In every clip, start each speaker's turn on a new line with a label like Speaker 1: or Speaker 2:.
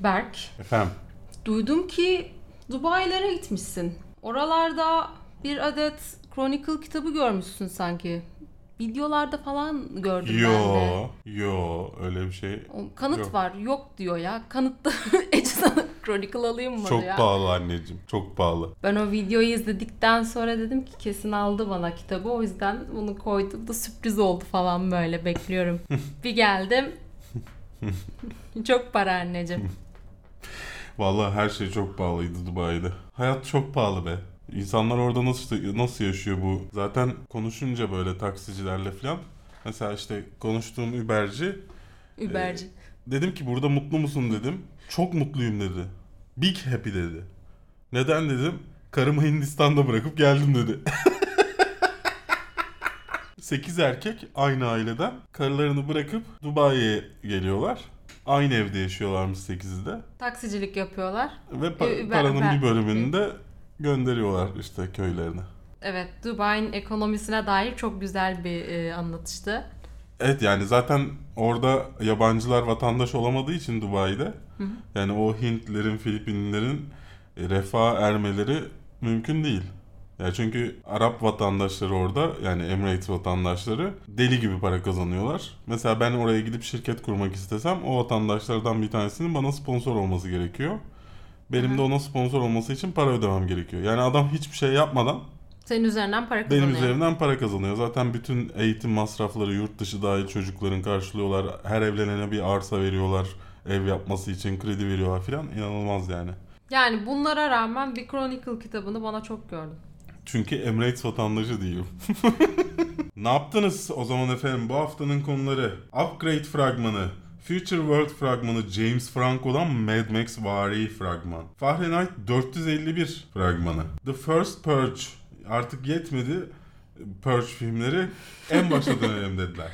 Speaker 1: Berk,
Speaker 2: Efendim.
Speaker 1: duydum ki Dubai'lere gitmişsin. Oralarda bir adet Chronicle kitabı görmüşsün sanki. Videolarda falan gördüm ben de.
Speaker 2: Yo, yo öyle bir şey.
Speaker 1: Kanıt
Speaker 2: Yok.
Speaker 1: var. Yok diyor ya. Kanıtta Ece sana Chronicle alayım mı
Speaker 2: Çok
Speaker 1: diyor.
Speaker 2: pahalı anneciğim. Çok pahalı.
Speaker 1: Ben o videoyu izledikten sonra dedim ki kesin aldı bana kitabı. O yüzden bunu koydum da sürpriz oldu falan böyle bekliyorum. bir geldim. Çok para anneciğim.
Speaker 2: Vallahi her şey çok pahalıydı Dubai'de. Hayat çok pahalı be. İnsanlar orada nasıl nasıl yaşıyor bu? Zaten konuşunca böyle taksicilerle falan. Mesela işte konuştuğum Uber'ci
Speaker 1: Überci.
Speaker 2: dedim ki burada mutlu musun dedim. Çok mutluyum dedi. Big happy dedi. Neden dedim? Karımı Hindistan'da bırakıp geldim dedi. 8 erkek aynı aileden karılarını bırakıp Dubai'ye geliyorlar. Aynı evde yaşıyorlarmış 8'i de.
Speaker 1: Taksicilik yapıyorlar.
Speaker 2: Ve pa-
Speaker 1: ben-
Speaker 2: paranın
Speaker 1: ben-
Speaker 2: bir bölümünü de gönderiyorlar işte köylerine.
Speaker 1: Evet, Dubai'nin ekonomisine dair çok güzel bir e, anlatıştı.
Speaker 2: Evet yani zaten orada yabancılar vatandaş olamadığı için Dubai'de yani o Hintlerin, Filipinlilerin e, refah ermeleri mümkün değil. Ya çünkü Arap vatandaşları orada yani Emirates vatandaşları deli gibi para kazanıyorlar. Mesela ben oraya gidip şirket kurmak istesem o vatandaşlardan bir tanesinin bana sponsor olması gerekiyor. Benim de ona sponsor olması için para ödemem gerekiyor. Yani adam hiçbir şey yapmadan
Speaker 1: Senin üzerinden para kazanıyor.
Speaker 2: benim üzerimden para kazanıyor. Zaten bütün eğitim masrafları yurt dışı dahil çocukların karşılıyorlar. Her evlenene bir arsa veriyorlar. Ev yapması için kredi veriyorlar filan. İnanılmaz yani.
Speaker 1: Yani bunlara rağmen bir Chronicle kitabını bana çok gördüm.
Speaker 2: Çünkü Emirates vatandaşı değilim. ne yaptınız o zaman efendim? Bu haftanın konuları Upgrade fragmanı, Future World fragmanı, James Franco'dan Mad Max vari fragman. Fahrenheit 451 fragmanı. The First Purge artık yetmedi. Purge filmleri en başa dönelim dediler.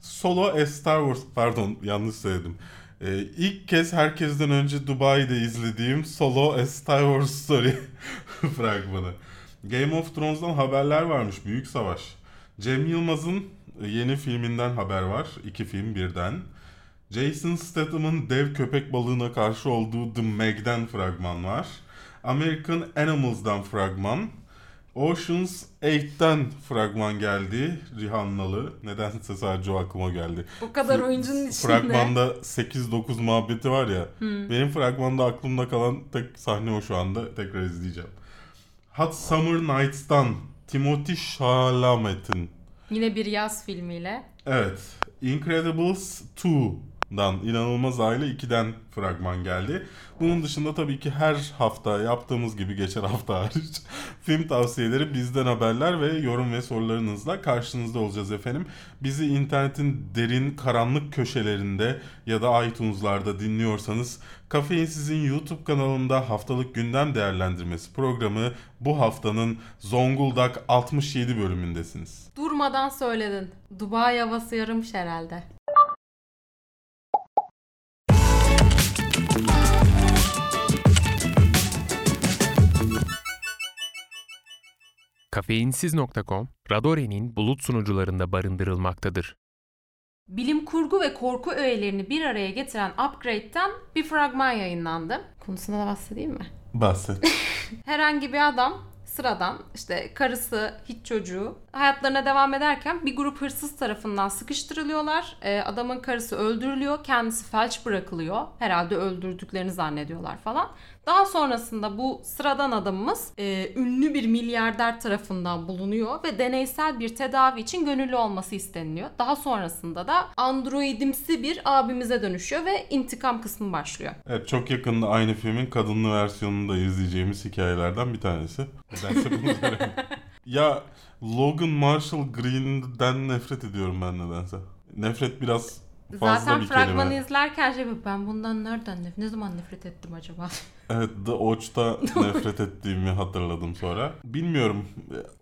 Speaker 2: Solo A Star Wars pardon yanlış söyledim. Ee, ilk kez herkesten önce Dubai'de izlediğim Solo A Star Wars Story fragmanı. Game of Thrones'dan haberler varmış. Büyük Savaş. Cem Yılmaz'ın yeni filminden haber var. İki film birden. Jason Statham'ın dev köpek balığına karşı olduğu The Meg'den fragman var. American Animals'dan fragman. Oceans 8'ten fragman geldi. Rihannalı. Nedense sadece o aklıma geldi.
Speaker 1: Bu kadar oyuncunun içinde.
Speaker 2: Fragmanda 8-9 muhabbeti var ya. Benim fragmanda aklımda kalan tek sahne o şu anda. Tekrar izleyeceğim. Hot Summer Nights'tan Timothy Chalamet'in
Speaker 1: Yine bir yaz filmiyle.
Speaker 2: Evet. Incredibles 2'dan İnanılmaz Aile 2'den fragman geldi. Bunun dışında tabii ki her hafta yaptığımız gibi geçen hafta hariç film tavsiyeleri bizden haberler ve yorum ve sorularınızla karşınızda olacağız efendim. Bizi internetin derin karanlık köşelerinde ya da iTunes'larda dinliyorsanız Kafeinsiz'in YouTube kanalında haftalık gündem değerlendirmesi programı bu haftanın Zonguldak 67 bölümündesiniz.
Speaker 1: Durmadan söyledin. Dubai havası yaramış herhalde.
Speaker 3: Kafeinsiz.com, Radore'nin bulut sunucularında barındırılmaktadır.
Speaker 1: Bilim kurgu ve korku öğelerini bir araya getiren Upgrade'den bir fragman yayınlandı. Konusuna da bahsedeyim mi?
Speaker 2: Bahset.
Speaker 1: Herhangi bir adam sıradan işte karısı, hiç çocuğu hayatlarına devam ederken bir grup hırsız tarafından sıkıştırılıyorlar. Ee, adamın karısı öldürülüyor, kendisi felç bırakılıyor. Herhalde öldürdüklerini zannediyorlar falan. Daha sonrasında bu sıradan adamımız e, ünlü bir milyarder tarafından bulunuyor ve deneysel bir tedavi için gönüllü olması isteniliyor. Daha sonrasında da androidimsi bir abimize dönüşüyor ve intikam kısmı başlıyor.
Speaker 2: Evet çok yakında aynı filmin kadınlı versiyonunu da izleyeceğimiz hikayelerden bir tanesi. Bunu söyleyeyim. Ya Logan Marshall Green'den nefret ediyorum ben nedense. Nefret biraz fazla
Speaker 1: Zaten
Speaker 2: bir
Speaker 1: fragmanı
Speaker 2: kelime.
Speaker 1: izlerken şey ben bundan nereden nefret, ne zaman nefret ettim acaba?
Speaker 2: Evet The Watch'ta nefret ettiğimi hatırladım sonra. Bilmiyorum.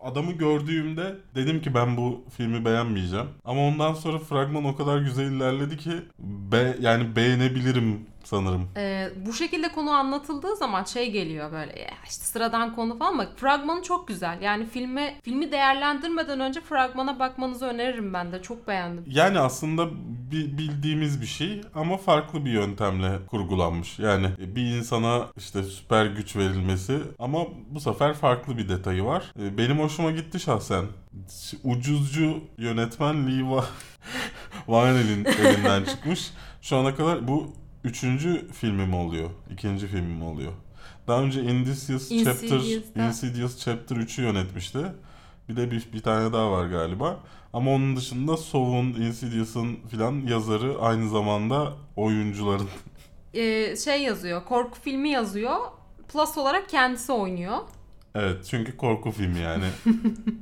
Speaker 2: Adamı gördüğümde dedim ki ben bu filmi beğenmeyeceğim. Ama ondan sonra fragman o kadar güzel ilerledi ki be, yani beğenebilirim sanırım.
Speaker 1: Ee, bu şekilde konu anlatıldığı zaman şey geliyor böyle ya işte sıradan konu falan ama fragmanı çok güzel. Yani filme filmi değerlendirmeden önce fragmana bakmanızı öneririm ben de. Çok beğendim.
Speaker 2: Yani aslında bi- bildiğimiz bir şey ama farklı bir yöntemle kurgulanmış. Yani bir insana işte süper güç verilmesi ama bu sefer farklı bir detayı var. Ee, Benim hoşuma gitti şahsen. Ucuzcu yönetmen Lee Va- Vanel'in elinden çıkmış. Şu ana kadar bu üçüncü filmim oluyor. ikinci filmim oluyor. Daha önce Insidious Chapter. Insidious Chapter 3'ü yönetmişti. Bir de bir, bir tane daha var galiba. Ama onun dışında Saw'un, Insidious'ın filan yazarı aynı zamanda oyuncuların.
Speaker 1: Ee, şey yazıyor. Korku filmi yazıyor. Plus olarak kendisi oynuyor.
Speaker 2: Evet çünkü korku filmi yani.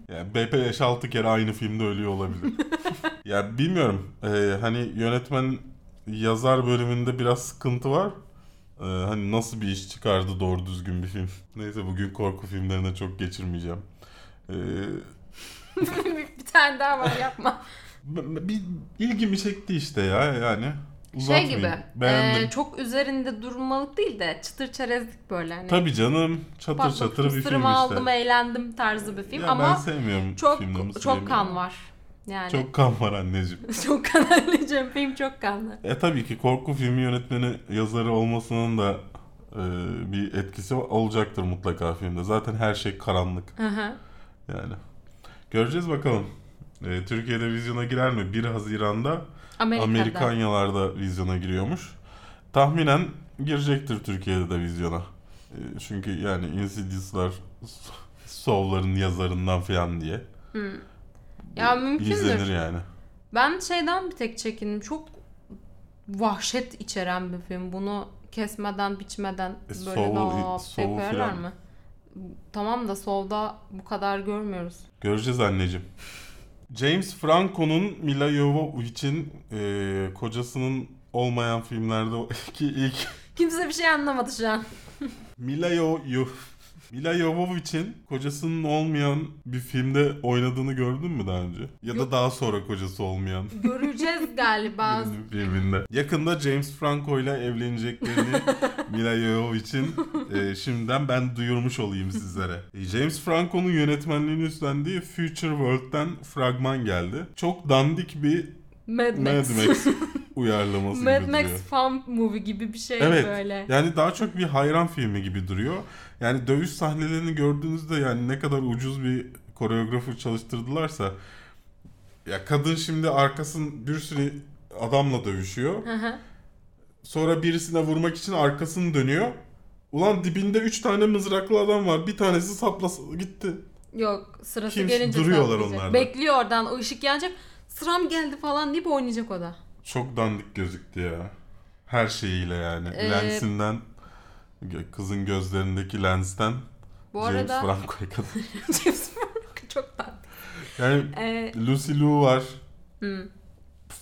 Speaker 2: yani BP 5-6 kere aynı filmde ölüyor olabilir. ya bilmiyorum. Ee, hani yönetmen yazar bölümünde biraz sıkıntı var. Ee, hani nasıl bir iş çıkardı doğru düzgün bir film. Neyse bugün korku filmlerine çok geçirmeyeceğim. Ee,
Speaker 1: bir tane daha var yapma.
Speaker 2: bir ilgimi çekti işte ya yani.
Speaker 1: şey
Speaker 2: Uzatmayayım.
Speaker 1: gibi.
Speaker 2: Beğendim.
Speaker 1: e, çok üzerinde durmalık değil de çıtır çerezlik böyle. Hani
Speaker 2: Tabii canım çatır
Speaker 1: Bak,
Speaker 2: çatır bir film işte.
Speaker 1: aldım eğlendim tarzı bir film
Speaker 2: Ya ben
Speaker 1: ama
Speaker 2: sevmiyorum
Speaker 1: çok çok kan var. Yani çok,
Speaker 2: Çok kan var anneciğim.
Speaker 1: kan anneciğim film çok kanlı.
Speaker 2: E tabii ki korku filmi yönetmeni yazarı olmasının da e, bir etkisi olacaktır mutlaka filmde. Zaten her şey karanlık
Speaker 1: hı.
Speaker 2: yani. Göreceğiz bakalım. E, Türkiye'de vizyona girer mi? 1 Haziran'da
Speaker 1: Amerika'da.
Speaker 2: Amerikanyalarda vizyona giriyormuş. Tahminen girecektir Türkiye'de de vizyona. E, çünkü yani Insidious'lar Sow'ların yazarından falan diye.
Speaker 1: Hı. Ya mümkündür.
Speaker 2: İzlenir yani.
Speaker 1: Ben şeyden bir tek çekindim. Çok vahşet içeren bir film. Bunu kesmeden, biçmeden
Speaker 2: E,
Speaker 1: böyle
Speaker 2: Soul-
Speaker 1: daha
Speaker 2: Soul
Speaker 1: mı? Tamam da Soul'da bu kadar görmüyoruz.
Speaker 2: Göreceğiz anneciğim. James Franco'nun Mila Jovovich'in e, kocasının olmayan filmlerde ki ilk
Speaker 1: Kimse bir şey anlamadı şu an.
Speaker 2: Mila Yo- Mila Jovovich'in kocasının olmayan bir filmde oynadığını gördün mü daha önce? Ya da
Speaker 1: Yok.
Speaker 2: daha sonra kocası olmayan
Speaker 1: Göreceğiz galiba.
Speaker 2: birinin filminde. Yakında James Franco ile evleneceklerini Mila Jovovich'in e, şimdiden ben duyurmuş olayım sizlere. E, James Franco'nun yönetmenliğini üstlendiği Future World'den fragman geldi. Çok dandik bir
Speaker 1: Mad Max.
Speaker 2: Mad Max uyarlaması
Speaker 1: Mad
Speaker 2: gibi
Speaker 1: Max
Speaker 2: duruyor.
Speaker 1: fan movie gibi bir şey
Speaker 2: Evet.
Speaker 1: böyle.
Speaker 2: Yani daha çok bir hayran filmi gibi duruyor. Yani dövüş sahnelerini gördüğünüzde yani ne kadar ucuz bir koreografer çalıştırdılarsa ya kadın şimdi arkasın bir sürü adamla dövüşüyor.
Speaker 1: Hı hı.
Speaker 2: Sonra birisine vurmak için arkasını dönüyor. Ulan dibinde 3 tane mızraklı adam var. Bir tanesi saplasa gitti.
Speaker 1: Yok sırası
Speaker 2: Kimse-
Speaker 1: gelince
Speaker 2: duruyorlar onlar.
Speaker 1: Bekliyor oradan o ışık yanacak. Sıram geldi falan deyip oynayacak o da.
Speaker 2: Çok dandik gözüktü ya. Her şeyiyle yani.
Speaker 1: Ee,
Speaker 2: Lensinden kızın gözlerindeki lensten
Speaker 1: Bu
Speaker 2: James
Speaker 1: arada
Speaker 2: Franco'ya kadar.
Speaker 1: James Franco çok tatlı.
Speaker 2: Yani
Speaker 1: Ee,
Speaker 2: Lucy Liu var.
Speaker 1: hı,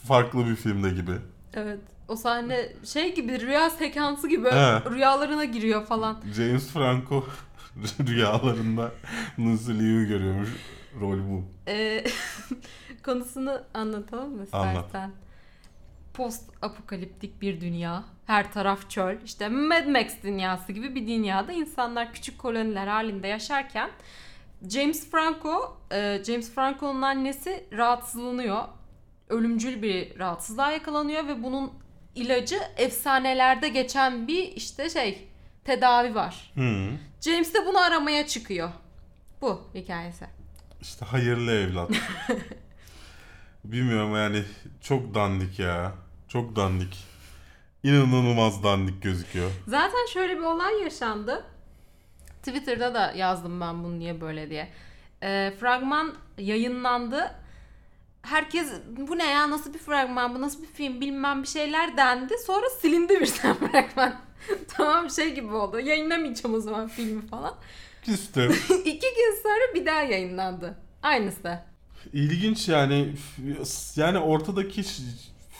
Speaker 2: Farklı bir filmde gibi.
Speaker 1: evet. O sahne şey gibi rüya sekansı gibi
Speaker 2: He.
Speaker 1: rüyalarına giriyor falan.
Speaker 2: James Franco rüyalarında Lucy Liu'yu görüyormuş. Rol bu.
Speaker 1: Ee, konusunu anlatalım mı
Speaker 2: Anlat.
Speaker 1: Post apokaliptik bir dünya. Her taraf çöl. İşte Mad Max dünyası gibi bir dünyada insanlar küçük koloniler halinde yaşarken James Franco, e, James Franco'nun annesi rahatsızlanıyor. Ölümcül bir rahatsızlığa yakalanıyor ve bunun ilacı efsanelerde geçen bir işte şey tedavi var.
Speaker 2: Hı.
Speaker 1: James de bunu aramaya çıkıyor. Bu hikayesi.
Speaker 2: İşte hayırlı evlat. Bilmiyorum yani çok dandik ya. Çok dandik. İnanılmaz dandik gözüküyor.
Speaker 1: Zaten şöyle bir olay yaşandı. Twitter'da da yazdım ben bunu niye böyle diye. Ee, fragman yayınlandı. Herkes bu ne ya nasıl bir fragman bu nasıl bir film bilmem bir şeyler dendi. Sonra silindi birden fragman. tamam şey gibi oldu. Yayınlamayacağım o zaman filmi falan.
Speaker 2: Küstüm.
Speaker 1: İki gün sonra bir daha yayınlandı. Aynısı.
Speaker 2: İlginç yani yani ortadaki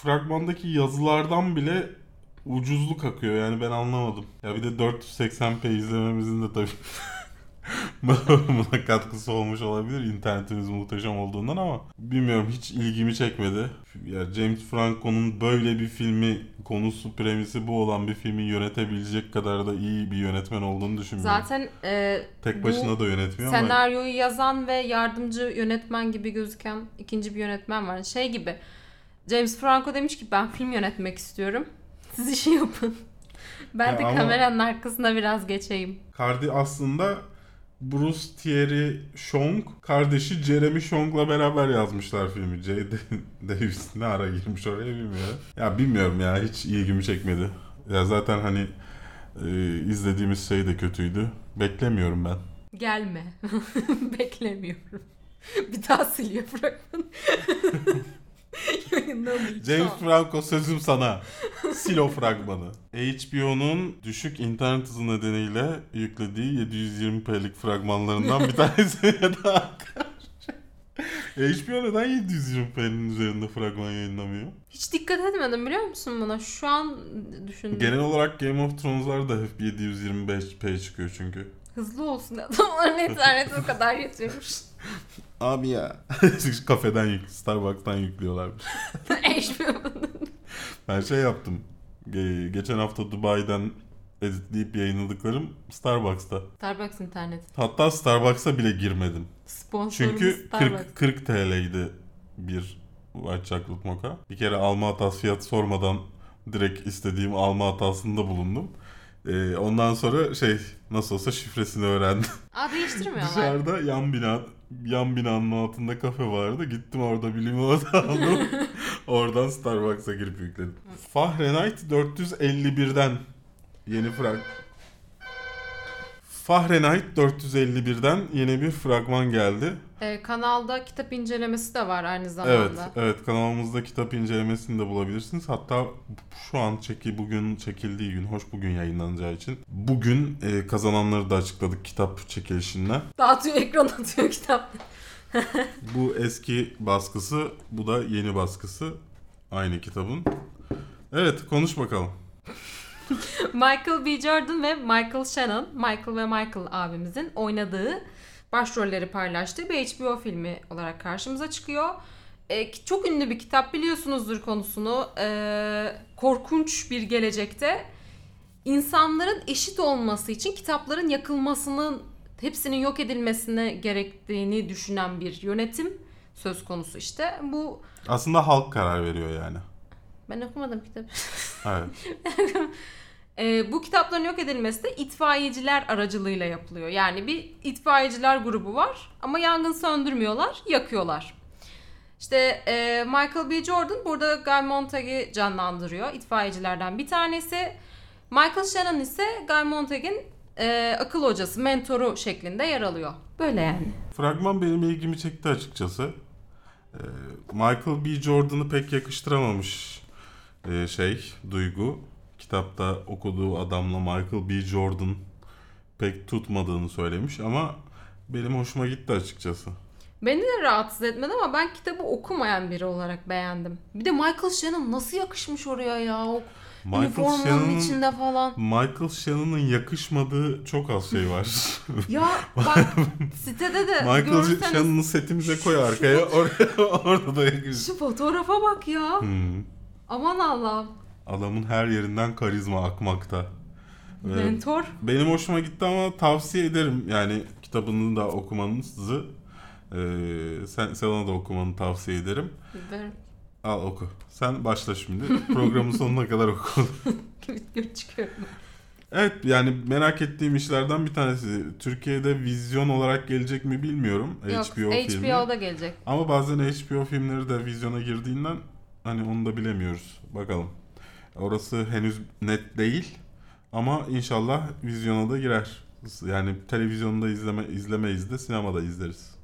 Speaker 2: fragmandaki yazılardan bile ucuzluk akıyor yani ben anlamadım. Ya bir de 480p izlememizin de tabii Buna katkısı olmuş olabilir internetimiz muhteşem olduğundan ama bilmiyorum hiç ilgimi çekmedi. Ya James Franco'nun böyle bir filmi konusu premisi bu olan bir filmi yönetebilecek kadar da iyi bir yönetmen olduğunu düşünmüyorum.
Speaker 1: Zaten e,
Speaker 2: Tek başına da yönetmiyor ama
Speaker 1: senaryoyu yazan ve yardımcı yönetmen gibi gözüken ikinci bir yönetmen var. Şey gibi James Franco demiş ki ben film yönetmek istiyorum. Siz işi yapın. Ben
Speaker 2: Ya
Speaker 1: de
Speaker 2: ama-
Speaker 1: kameranın arkasına biraz geçeyim.
Speaker 2: Cardi aslında Bruce Thierry Chong kardeşi Jeremy Chong'la beraber yazmışlar filmi. J. Davis ne ara girmiş oraya bilmiyorum. Ya bilmiyorum ya hiç ilgimi çekmedi. Ya zaten hani e, izlediğimiz şey de kötüydü. Beklemiyorum ben.
Speaker 1: Gelme. Beklemiyorum. bir daha siliyor fragmanı.
Speaker 2: James Franco sözüm sana. Silo fragmanı. HBO'nun düşük internet hızı nedeniyle yüklediği 720p'lik fragmanlarından bir tanesi daha HBO neden 720p'nin üzerinde fragman yayınlamıyor?
Speaker 1: Hiç dikkat etmedim biliyor musun buna? Şu an düşündüm.
Speaker 2: Genel olarak Game of Thrones'lar da hep 725p çıkıyor çünkü.
Speaker 1: Hızlı olsun adamların interneti o kadar yetiyormuş.
Speaker 2: Abi ya. Kafeden yük, Starbucks'tan yüklüyorlarmış. Ben şey yaptım. Ge- geçen hafta Dubai'den editleyip yayınladıklarım Starbucks'ta.
Speaker 1: Starbucks internet.
Speaker 2: Hatta Starbucks'a bile girmedim.
Speaker 1: Sponsorumuz
Speaker 2: Çünkü
Speaker 1: Starbucks.
Speaker 2: 40, 40 TL'ydi bir White Chocolate Mocha. Bir kere alma hatası fiyat sormadan direkt istediğim alma hatasında bulundum. Ee, ondan sonra şey nasıl olsa şifresini öğrendim.
Speaker 1: Aa değiştirmiyorlar.
Speaker 2: Dışarıda yan bina yan binanın altında kafe vardı. Gittim orada bir limonata aldım. Oradan Starbucks'a girip yükledim. Fahrenheit 451'den yeni frag Fahrenheit 451'den yeni bir fragman geldi.
Speaker 1: Ee, kanalda kitap incelemesi de var aynı
Speaker 2: Evet,
Speaker 1: zamanda.
Speaker 2: evet kanalımızda kitap incelemesini de bulabilirsiniz. Hatta şu an çeki bugün çekildiği gün, hoş bugün yayınlanacağı için bugün e, kazananları da açıkladık kitap çekilişinden.
Speaker 1: Dağıtıyor ekran atıyor kitap.
Speaker 2: Bu eski baskısı, bu da yeni baskısı aynı kitabın. Evet, konuş bakalım.
Speaker 1: Michael B. Jordan ve Michael Shannon, Michael ve Michael abimizin oynadığı başrolleri paylaştığı bir HBO filmi olarak karşımıza çıkıyor. Ee, çok ünlü bir kitap biliyorsunuzdur konusunu. Ee, korkunç bir gelecekte insanların eşit olması için kitapların yakılmasının hepsinin yok edilmesine gerektiğini düşünen bir yönetim söz konusu işte. Bu
Speaker 2: Aslında halk karar veriyor yani.
Speaker 1: ben okumadım kitabı.
Speaker 2: Evet.
Speaker 1: Ee, bu kitapların yok edilmesi de itfaiyeciler aracılığıyla yapılıyor. Yani bir itfaiyeciler grubu var ama yangın söndürmüyorlar, yakıyorlar. İşte e, Michael B. Jordan burada Guy Montag'i canlandırıyor. itfaiyecilerden bir tanesi. Michael Shannon ise Guy Montag'in e, akıl hocası, mentoru şeklinde yer alıyor. Böyle yani.
Speaker 2: Fragman benim ilgimi çekti açıkçası. Ee, Michael B. Jordan'ı pek yakıştıramamış e, şey, Duygu. Kitapta okuduğu adamla Michael B. Jordan pek tutmadığını söylemiş ama benim hoşuma gitti açıkçası.
Speaker 1: Beni de rahatsız etmedi ama ben kitabı okumayan biri olarak beğendim. Bir de Michael Shannon nasıl yakışmış oraya ya? O
Speaker 2: Michael
Speaker 1: üniformanın
Speaker 2: Shannon'ın
Speaker 1: içinde falan.
Speaker 2: Michael Shannon'ın yakışmadığı çok az şey var.
Speaker 1: Ya bak sitede de
Speaker 2: Michael
Speaker 1: görürseniz
Speaker 2: Shannon'ı setimize koy arkaya oraya, orada da yakışır.
Speaker 1: şu fotoğrafa bak ya.
Speaker 2: Hmm.
Speaker 1: Aman Allah'ım.
Speaker 2: Adamın her yerinden karizma akmakta. Ve
Speaker 1: Mentor.
Speaker 2: Benim hoşuma gitti ama tavsiye ederim. Yani kitabını da okumanızı e, sen Selena da okumanı tavsiye ederim.
Speaker 1: Ben
Speaker 2: Al oku. Sen başla şimdi. Programın sonuna kadar oku.
Speaker 1: çıkıyorum.
Speaker 2: Evet yani merak ettiğim işlerden bir tanesi. Türkiye'de vizyon olarak gelecek mi bilmiyorum.
Speaker 1: Yok,
Speaker 2: HBO filmi.
Speaker 1: HBO'da gelecek.
Speaker 2: Ama bazen HBO filmleri de vizyona girdiğinden hani onu da bilemiyoruz. Bakalım. Orası henüz net değil. Ama inşallah vizyona da girer. Yani televizyonda izleme izlemeyiz de sinemada izleriz.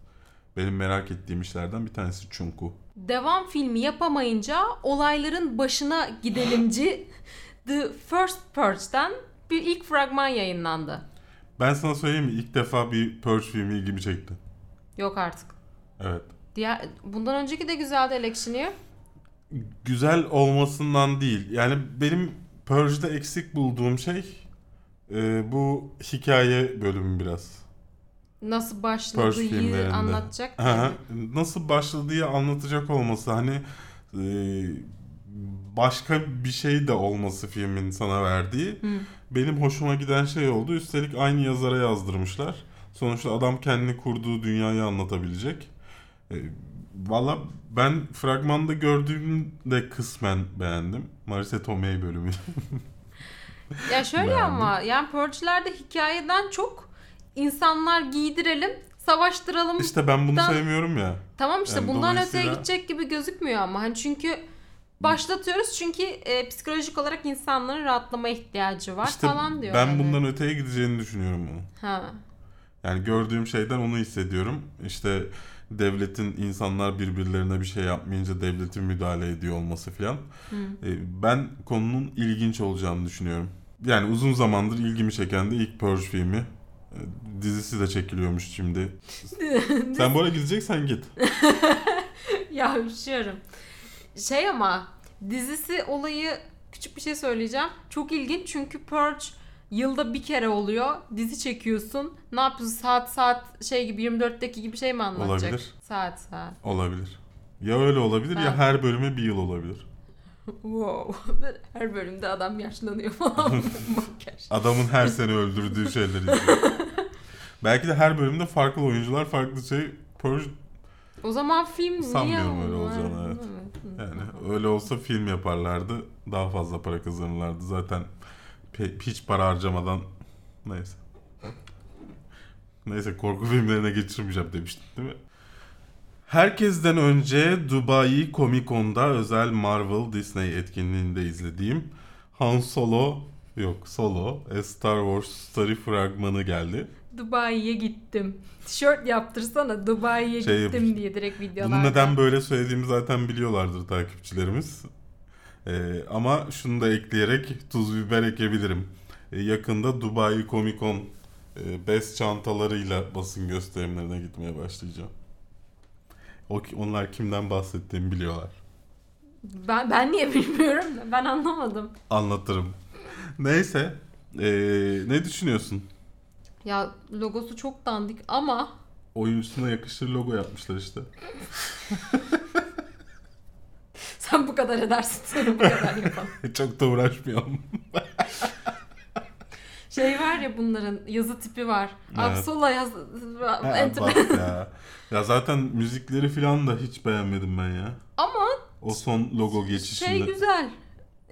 Speaker 2: Benim merak ettiğim işlerden bir tanesi çünkü.
Speaker 1: Devam filmi yapamayınca olayların başına gidelimci The First Purge'den bir ilk fragman yayınlandı.
Speaker 2: Ben sana söyleyeyim mi? İlk defa bir Purge filmi ilgimi çekti.
Speaker 1: Yok artık.
Speaker 2: Evet.
Speaker 1: Diğer, bundan önceki de güzeldi Electioneer.
Speaker 2: Güzel olmasından değil. Yani benim Purge'de eksik bulduğum şey e, bu hikaye bölümü biraz.
Speaker 1: Nasıl başladığı anlatacak. Yani.
Speaker 2: Nasıl başladığı anlatacak olması hani e, başka bir şey de olması filmin sana verdiği
Speaker 1: Hı.
Speaker 2: benim hoşuma giden şey oldu. Üstelik aynı yazara yazdırmışlar. Sonuçta adam kendini kurduğu dünyayı anlatabilecek. E, Valla ben fragmanda gördüğümde kısmen beğendim. Marisa Tomei bölümü.
Speaker 1: Ya şöyle
Speaker 2: Beğendim.
Speaker 1: ama yani Purge'lerde hikayeden çok insanlar giydirelim, savaştıralım.
Speaker 2: işte ben bunu sevmiyorum ya.
Speaker 1: tamam işte
Speaker 2: yani
Speaker 1: bundan öteye
Speaker 2: dolayısıyla-
Speaker 1: gidecek gibi gözükmüyor ama hani çünkü başlatıyoruz çünkü e, psikolojik olarak insanların rahatlama ihtiyacı var
Speaker 2: İşte
Speaker 1: falan diyor.
Speaker 2: ben
Speaker 1: yani.
Speaker 2: bundan öteye gideceğini düşünüyorum bunu.
Speaker 1: ha.
Speaker 2: Yani gördüğüm şeyden onu hissediyorum. İşte devletin insanlar birbirlerine bir şey yapmayınca devletin müdahale ediyor olması filan.
Speaker 1: Hı.
Speaker 2: E, Ben konunun ilginç olacağını düşünüyorum. Yani uzun zamandır ilgimi çeken de ilk Purge filmi. E, Dizisi de çekiliyormuş şimdi. Sen bu ara gideceksen git.
Speaker 1: ya üşüyorum. Şey ama dizisi olayı küçük bir şey söyleyeceğim. Çok ilginç çünkü Purge yılda bir kere oluyor. Dizi çekiyorsun. Ne yapıyorsun? Saat saat şey gibi 24'teki gibi şey mi anlatacak?
Speaker 2: Olabilir.
Speaker 1: Saat saat.
Speaker 2: Olabilir. Ya öyle olabilir
Speaker 1: Ha.
Speaker 2: ya her bölüme bir yıl olabilir.
Speaker 1: Wow. Her bölümde adam yaşlanıyor falan.
Speaker 2: Adamın her sene öldürdüğü şeyleri. Belki de her bölümde farklı oyuncular farklı şey Purge
Speaker 1: O zaman film niye
Speaker 2: Sanmıyorum öyle
Speaker 1: olmaz?
Speaker 2: olacağını, evet. Yani öyle olsa film yaparlardı. Daha fazla para kazanırlardı. Zaten hiç para harcamadan neyse. Neyse korku filmlerine geçirmeyeceğim demiştim değil mi? Herkesten önce Dubai Comic Con'da özel Marvel Disney etkinliğinde izlediğim Han Solo yok Solo A Star Wars Story fragmanı geldi.
Speaker 1: Dubai'ye gittim. Tişört yaptırsana Dubai'ye
Speaker 2: Şey
Speaker 1: gittim diye direkt videolarda.
Speaker 2: Bunu neden böyle söylediğimi zaten biliyorlardır takipçilerimiz. Ee, ama şunu da ekleyerek tuz biber ekebilirim. Ee, yakında Dubai Comic Con e, best çantalarıyla basın gösterimlerine gitmeye başlayacağım. O, onlar kimden bahsettiğimi biliyorlar.
Speaker 1: Ben, ben niye bilmiyorum ben anlamadım.
Speaker 2: Anlatırım. Neyse. ee, ne düşünüyorsun?
Speaker 1: Ya logosu çok dandik ama
Speaker 2: Oyuncusuna yakışır logo yapmışlar işte.
Speaker 1: sen bu kadar edersin seni bu kadar yapalım.
Speaker 2: Çok da uğraşmayalım.
Speaker 1: Şey var ya bunların yazı tipi var.
Speaker 2: Evet.
Speaker 1: Absola yaz...
Speaker 2: Ha, bak ya. Ya zaten müzikleri falan da hiç beğenmedim ben ya.
Speaker 1: Ama
Speaker 2: O son logo geçişinde.
Speaker 1: şey güzel.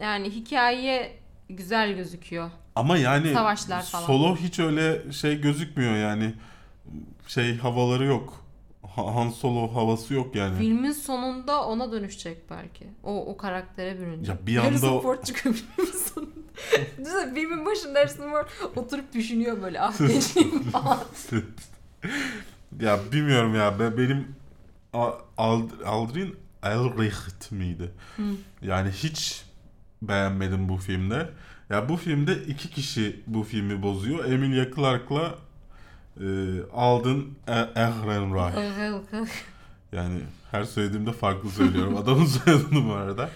Speaker 1: Yani hikaye güzel gözüküyor.
Speaker 2: Ama yani
Speaker 1: Savaşlar falan.
Speaker 2: solo hiç öyle şey gözükmüyor yani. Şey havaları yok. Ha- Han Solo havası yok yani.
Speaker 1: Filmin sonunda ona dönüşecek belki. O o karaktere bürünecek.
Speaker 2: Ya bir anda
Speaker 1: Harrison Ford çıkıyor filmin sonunda. Düşünsene filmin başında Harrison Ford oturup düşünüyor böyle ah gençliğim falan.
Speaker 2: ya bilmiyorum ya. Ben, benim Aldrin Elricht miydi?
Speaker 1: Hı.
Speaker 2: Yani hiç beğenmedim bu filmde. Ya bu filmde iki kişi bu filmi bozuyor. Emilia Clarke'la e, Alden E- Ehrenreich. Yani her söylediğimde farklı söylüyorum. Adamın soyadını bu arada.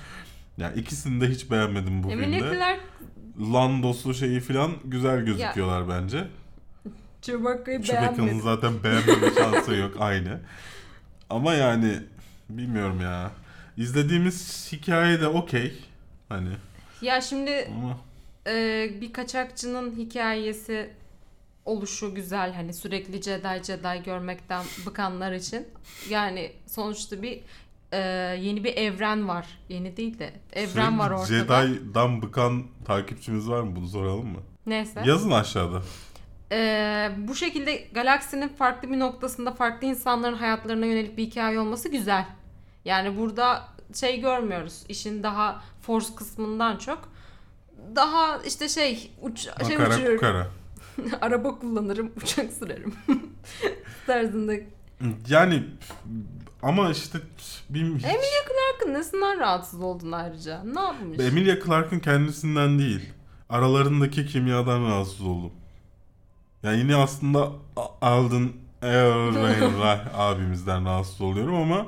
Speaker 2: Yani ikisini de hiç beğenmedim bu
Speaker 1: Emilia
Speaker 2: filmde.
Speaker 1: Clarke
Speaker 2: Landosu şeyi falan güzel gözüküyorlar bence.
Speaker 1: Chewbacca'yı
Speaker 2: Chewbacca'nın
Speaker 1: beğenmedi.
Speaker 2: zaten beğenmeme şansı yok aynı. Ama yani bilmiyorum ya. İzlediğimiz hikaye de okey. Hani
Speaker 1: Ya şimdi
Speaker 2: ama
Speaker 1: e, bir kaçakçının hikayesi oluşu güzel hani sürekli Jedi Jedi görmekten bıkanlar için. Yani sonuçta bir e, yeni bir evren var. Yeni değil de evren
Speaker 2: sürekli
Speaker 1: var ortada.
Speaker 2: Jedi'dan bıkan takipçimiz var mı? Bunu soralım mı?
Speaker 1: Neyse.
Speaker 2: Yazın aşağıda.
Speaker 1: Ee, bu şekilde galaksinin farklı bir noktasında farklı insanların hayatlarına yönelik bir hikaye olması güzel. Yani burada şey görmüyoruz. işin daha force kısmından çok daha işte şey uç şey
Speaker 2: Makara
Speaker 1: uçururum.
Speaker 2: kukara.
Speaker 1: Araba kullanırım, uçak sürerim. tarzında.
Speaker 2: Yani ama işte bilmiyorum.
Speaker 1: Emilia Clarke'ın nesinden rahatsız oldun ayrıca? Ne yapmış?
Speaker 2: Emilia Clarke'ın kendisinden değil. Aralarındaki kimyadan rahatsız oldum. Yani yine aslında Alden Ehrenreich abimizden rahatsız oluyorum ama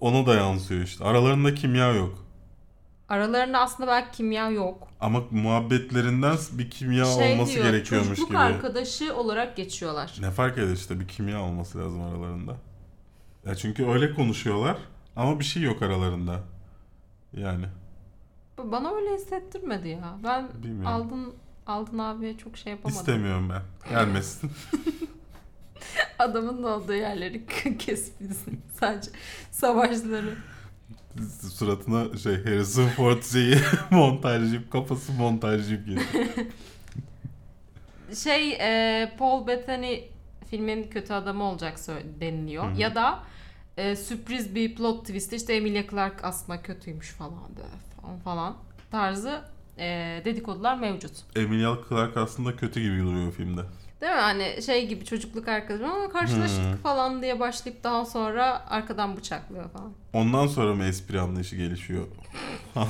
Speaker 2: ona da yansıyor işte. Aralarında kimya yok.
Speaker 1: Aralarında aslında belki kimya yok.
Speaker 2: Ama muhabbetlerinden bir kimya
Speaker 1: şey
Speaker 2: olması
Speaker 1: diyor,
Speaker 2: gerekiyormuş
Speaker 1: çocukluk
Speaker 2: gibi.
Speaker 1: arkadaşı olarak geçiyorlar.
Speaker 2: Ne fark eder işte bir kimya olması lazım aralarında. Ya çünkü öyle konuşuyorlar ama bir şey yok aralarında. Yani
Speaker 1: Bana öyle hissettirmedi ya. Ben
Speaker 2: Bilmiyorum.
Speaker 1: Aldın Aldın abiye çok şey yapamadım.
Speaker 2: istemiyorum ben. Gelmesin.
Speaker 1: Adamın da olduğu yerleri kesbilsin. Sadece savaşları.
Speaker 2: Suratına şey Harrison Ford şeyi montajcıyım kafası montajcıyım gibi.
Speaker 1: Şey e, Paul Bettany filmin kötü adamı olacak deniliyor.
Speaker 2: Hı hı.
Speaker 1: Ya da e, sürpriz bir plot twist işte Emilia Clarke aslında kötüymüş falan de, falan, falan tarzı e, dedikodular mevcut.
Speaker 2: Emilia Clarke aslında kötü gibi duruyor filmde.
Speaker 1: Değil mi? Hani şey gibi çocukluk arkadaşım ama karşılaştık
Speaker 2: Hı.
Speaker 1: falan diye başlayıp daha sonra arkadan bıçaklıyor falan.
Speaker 2: Ondan sonra mı espri anlayışı gelişiyor?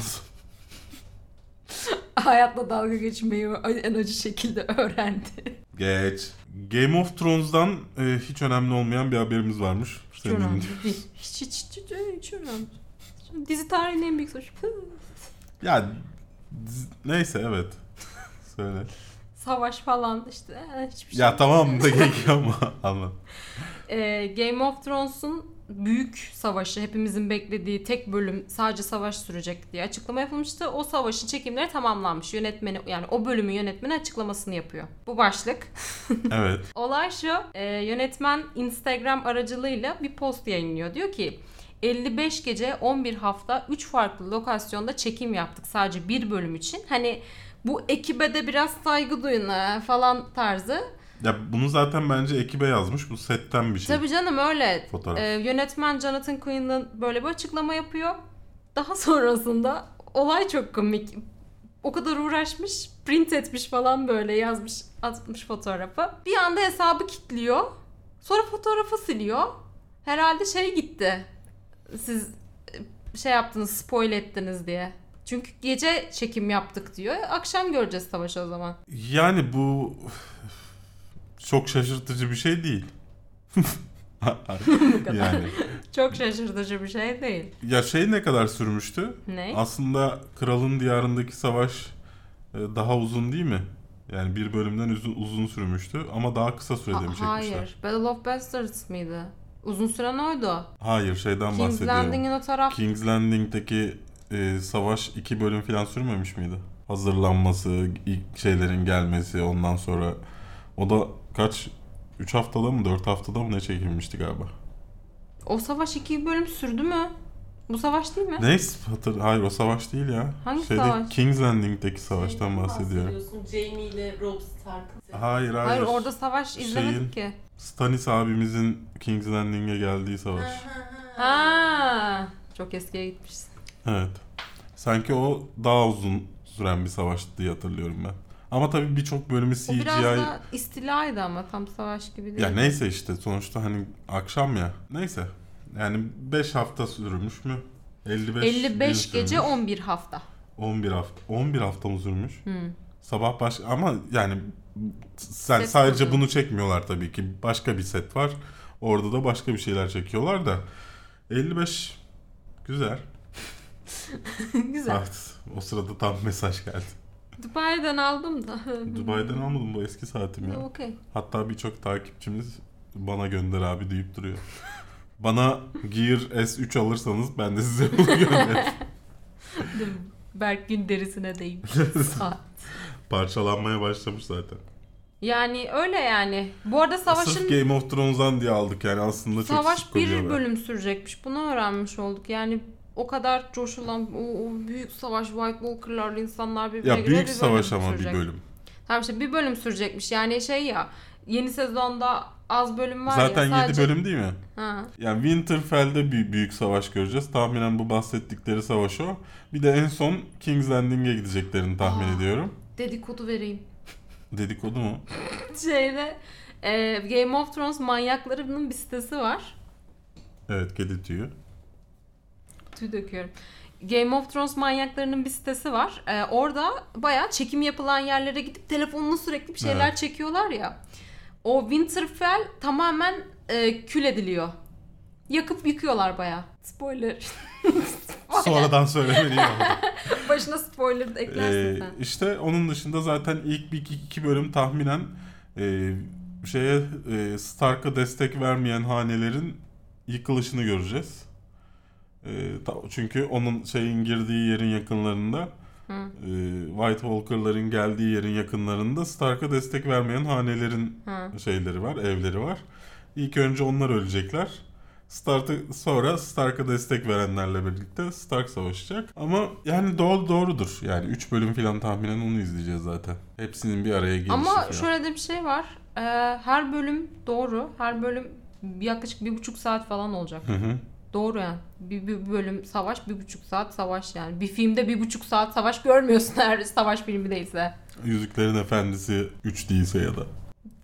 Speaker 1: Hayatla dalga geçmeyi en acı şekilde öğrendi.
Speaker 2: Geç. Game of Thrones'dan e, hiç önemli olmayan bir haberimiz varmış.
Speaker 1: Hiç
Speaker 2: Senin
Speaker 1: önemli değil. Hiç hiç hiç, hiç, hiç önemli. Dizi tarihinin en büyük suçu.
Speaker 2: Ya diz- neyse evet. Söyle.
Speaker 1: Savaş falan işte eh, hiçbir şey.
Speaker 2: Ya tamam da gerekiyor ama anladım.
Speaker 1: Ee, Game of Thrones'un büyük savaşı hepimizin beklediği tek bölüm sadece savaş sürecek diye açıklama yapılmıştı. O savaşın çekimleri tamamlanmış. Yönetmeni yani o bölümün yönetmeni açıklamasını yapıyor. Bu başlık.
Speaker 2: Evet.
Speaker 1: Olay şu. e, yönetmen Instagram aracılığıyla bir post yayınlıyor. Diyor ki 55 gece 11 hafta 3 farklı lokasyonda çekim yaptık sadece bir bölüm için. Hani bu ekibe de biraz saygı duyun ha, falan tarzı.
Speaker 2: Ya bunu zaten bence ekibe yazmış. Bu setten bir şey.
Speaker 1: Tabii canım öyle.
Speaker 2: Fotoğraf.
Speaker 1: Ee, yönetmen Jonathan Quinlan böyle bir açıklama yapıyor. Daha sonrasında olay çok komik. O kadar uğraşmış, print etmiş falan böyle yazmış, atmış fotoğrafı. Bir anda hesabı kilitliyor. Sonra fotoğrafı siliyor. Herhalde şey gitti. Siz e, şey yaptınız, spoil ettiniz diye. Çünkü gece çekim yaptık diyor. Akşam göreceğiz savaşı o zaman.
Speaker 2: Yani bu çok şaşırtıcı bir şey değil. yani
Speaker 1: Çok şaşırtıcı bir şey değil.
Speaker 2: ya şey ne kadar sürmüştü?
Speaker 1: Ne?
Speaker 2: Aslında Kralın Diyarındaki savaş e, daha uzun değil mi? Yani bir bölümden uzun, uzun sürmüştü ama daha kısa sürede mi çekmişler?
Speaker 1: hayır. Battle of Bastards mıydı? Uzun süren oydu.
Speaker 2: Hayır şeyden
Speaker 1: King's
Speaker 2: bahsediyorum.
Speaker 1: Landing'in o taraf.
Speaker 2: King's Landing'deki e, savaş iki bölüm falan sürmemiş miydi? Hazırlanması, ilk şeylerin gelmesi ondan sonra o da kaç 3 haftada mı 4 haftada mı ne çekilmişti galiba?
Speaker 1: O savaş iki bölüm sürdü mü? Bu savaş değil mi?
Speaker 2: Neyse hatır hayır o savaş değil ya.
Speaker 1: Hangi
Speaker 2: Şeyde,
Speaker 1: savaş?
Speaker 2: King's Landing'deki savaştan
Speaker 4: Şeyden
Speaker 2: bahsediyorum.
Speaker 4: Jamie ile Robb Stark'ın.
Speaker 2: Hayır hayır.
Speaker 1: Hayır orada savaş
Speaker 2: Şeyin-
Speaker 1: izlemedik ki.
Speaker 2: Stannis abimizin King's Landing'e geldiği savaş.
Speaker 1: Ha, çok eskiye gitmişsin.
Speaker 2: Evet. Sanki o daha uzun süren bir savaştı diye hatırlıyorum ben. Ama tabii birçok bölümü
Speaker 1: O
Speaker 2: CGI...
Speaker 1: biraz da istilaydı ama tam savaş gibi değil.
Speaker 2: Ya neyse işte sonuçta hani akşam ya. Neyse. Yani 5 hafta sürmüş mü? 55,
Speaker 1: 55
Speaker 2: gün
Speaker 1: gece
Speaker 2: sürmüş.
Speaker 1: 11 hafta.
Speaker 2: 11 hafta. 11 hafta mı sürmüş?
Speaker 1: Hmm.
Speaker 2: Sabah baş ama yani sen
Speaker 1: Set
Speaker 2: sadece
Speaker 1: kurdu.
Speaker 2: bunu çekmiyorlar tabii ki. Başka bir set var. Orada da başka bir şeyler çekiyorlar da 55 güzel.
Speaker 1: Güzel.
Speaker 2: Evet. O sırada tam mesaj geldi.
Speaker 1: Dubai'den aldım da.
Speaker 2: Dubai'den almadım bu eski saatim ya.
Speaker 1: Okey.
Speaker 2: Hatta birçok takipçimiz bana gönder abi deyip duruyor. Bana Gear S3 alırsanız ben de size bunu gönderirim.
Speaker 1: Berk gün derisine değmiş. Saat.
Speaker 2: Parçalanmaya başlamış zaten.
Speaker 1: Yani öyle yani. Bu arada
Speaker 2: Sırf
Speaker 1: savaşın
Speaker 2: Game of Thrones'dan diye aldık yani aslında çok
Speaker 1: Savaş bir bölüm sürecekmiş. Bunu öğrenmiş olduk. Yani o kadar coşulan o, o büyük savaş White Walker'lar insanlar birbirine
Speaker 2: Ya büyük
Speaker 1: bir
Speaker 2: savaş ama bir
Speaker 1: sürecek.
Speaker 2: bölüm.
Speaker 1: Tamam işte bir bölüm sürecekmiş. Yani şey ya yeni sezonda az bölüm var
Speaker 2: Zaten
Speaker 1: ya
Speaker 2: 7
Speaker 1: sadece...
Speaker 2: bölüm değil mi?
Speaker 1: Ha.
Speaker 2: Yani Winterfell'de bir büyük savaş göreceğiz. Tahminen bu bahsettikleri savaş o. Bir de en son King's Landing'e gideceklerini tahmin
Speaker 1: Aa.
Speaker 2: ediyorum.
Speaker 1: Dedikodu vereyim.
Speaker 2: Dedikodu mu?
Speaker 1: Şeyde e, Game of Thrones manyaklarının bir sitesi var.
Speaker 2: Evet kedi tüyü.
Speaker 1: Tüy döküyorum. Game of Thrones manyaklarının bir sitesi var. Ee, orada bayağı çekim yapılan yerlere gidip telefonla sürekli bir şeyler
Speaker 2: Evet.
Speaker 1: çekiyorlar ya. O Winterfell tamamen e, kül ediliyor. Yakıp yıkıyorlar bayağı. Spoiler.
Speaker 2: sonradan söylemeliyim ama.
Speaker 1: Başına spoiler eklersin
Speaker 2: Ee,
Speaker 1: sen.
Speaker 2: işte onun dışında zaten ilk bir iki, iki bölüm tahminen e, şeye e, Stark'a destek vermeyen hanelerin yıkılışını göreceğiz. E, ta- çünkü onun şeyin girdiği yerin yakınlarında
Speaker 1: Hı.
Speaker 2: e, White Walker'ların geldiği yerin yakınlarında Stark'a destek vermeyen hanelerin
Speaker 1: Hı.
Speaker 2: şeyleri var, evleri var. İlk önce onlar ölecekler. Stark'ı sonra Stark'a destek verenlerle birlikte Stark savaşacak. Ama yani doğru doğrudur. Yani 3 bölüm falan tahminen onu izleyeceğiz zaten. Hepsinin bir araya gelişi
Speaker 1: Ama
Speaker 2: falan.
Speaker 1: şöyle de bir şey var. Ee, her bölüm doğru. Her bölüm yaklaşık bir buçuk saat falan olacak.
Speaker 2: Hı hı.
Speaker 1: Doğru yani. Bir, bir bölüm savaş, bir buçuk saat savaş yani. Bir filmde bir buçuk saat savaş görmüyorsun eğer savaş filmi değilse.
Speaker 2: Yüzüklerin Efendisi 3 değilse ya da.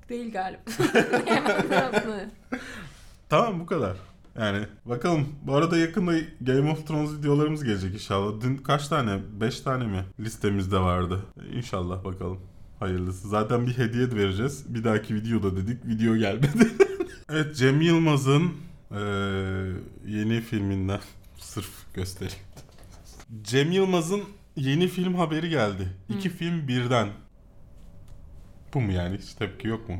Speaker 1: Değil galiba.
Speaker 2: Tamam bu kadar. Yani bakalım. Bu arada yakında Game of Thrones videolarımız gelecek inşallah. Dün kaç tane? 5 tane mi listemizde vardı? İnşallah bakalım. Hayırlısı. Zaten bir hediye de vereceğiz. Bir dahaki videoda dedik. Video gelmedi. evet Cem Yılmaz'ın eee, yeni filminden sırf göstereyim. Cem Yılmaz'ın yeni film haberi geldi. İki film birden. Bu mu yani? Hiç tepki yok mu?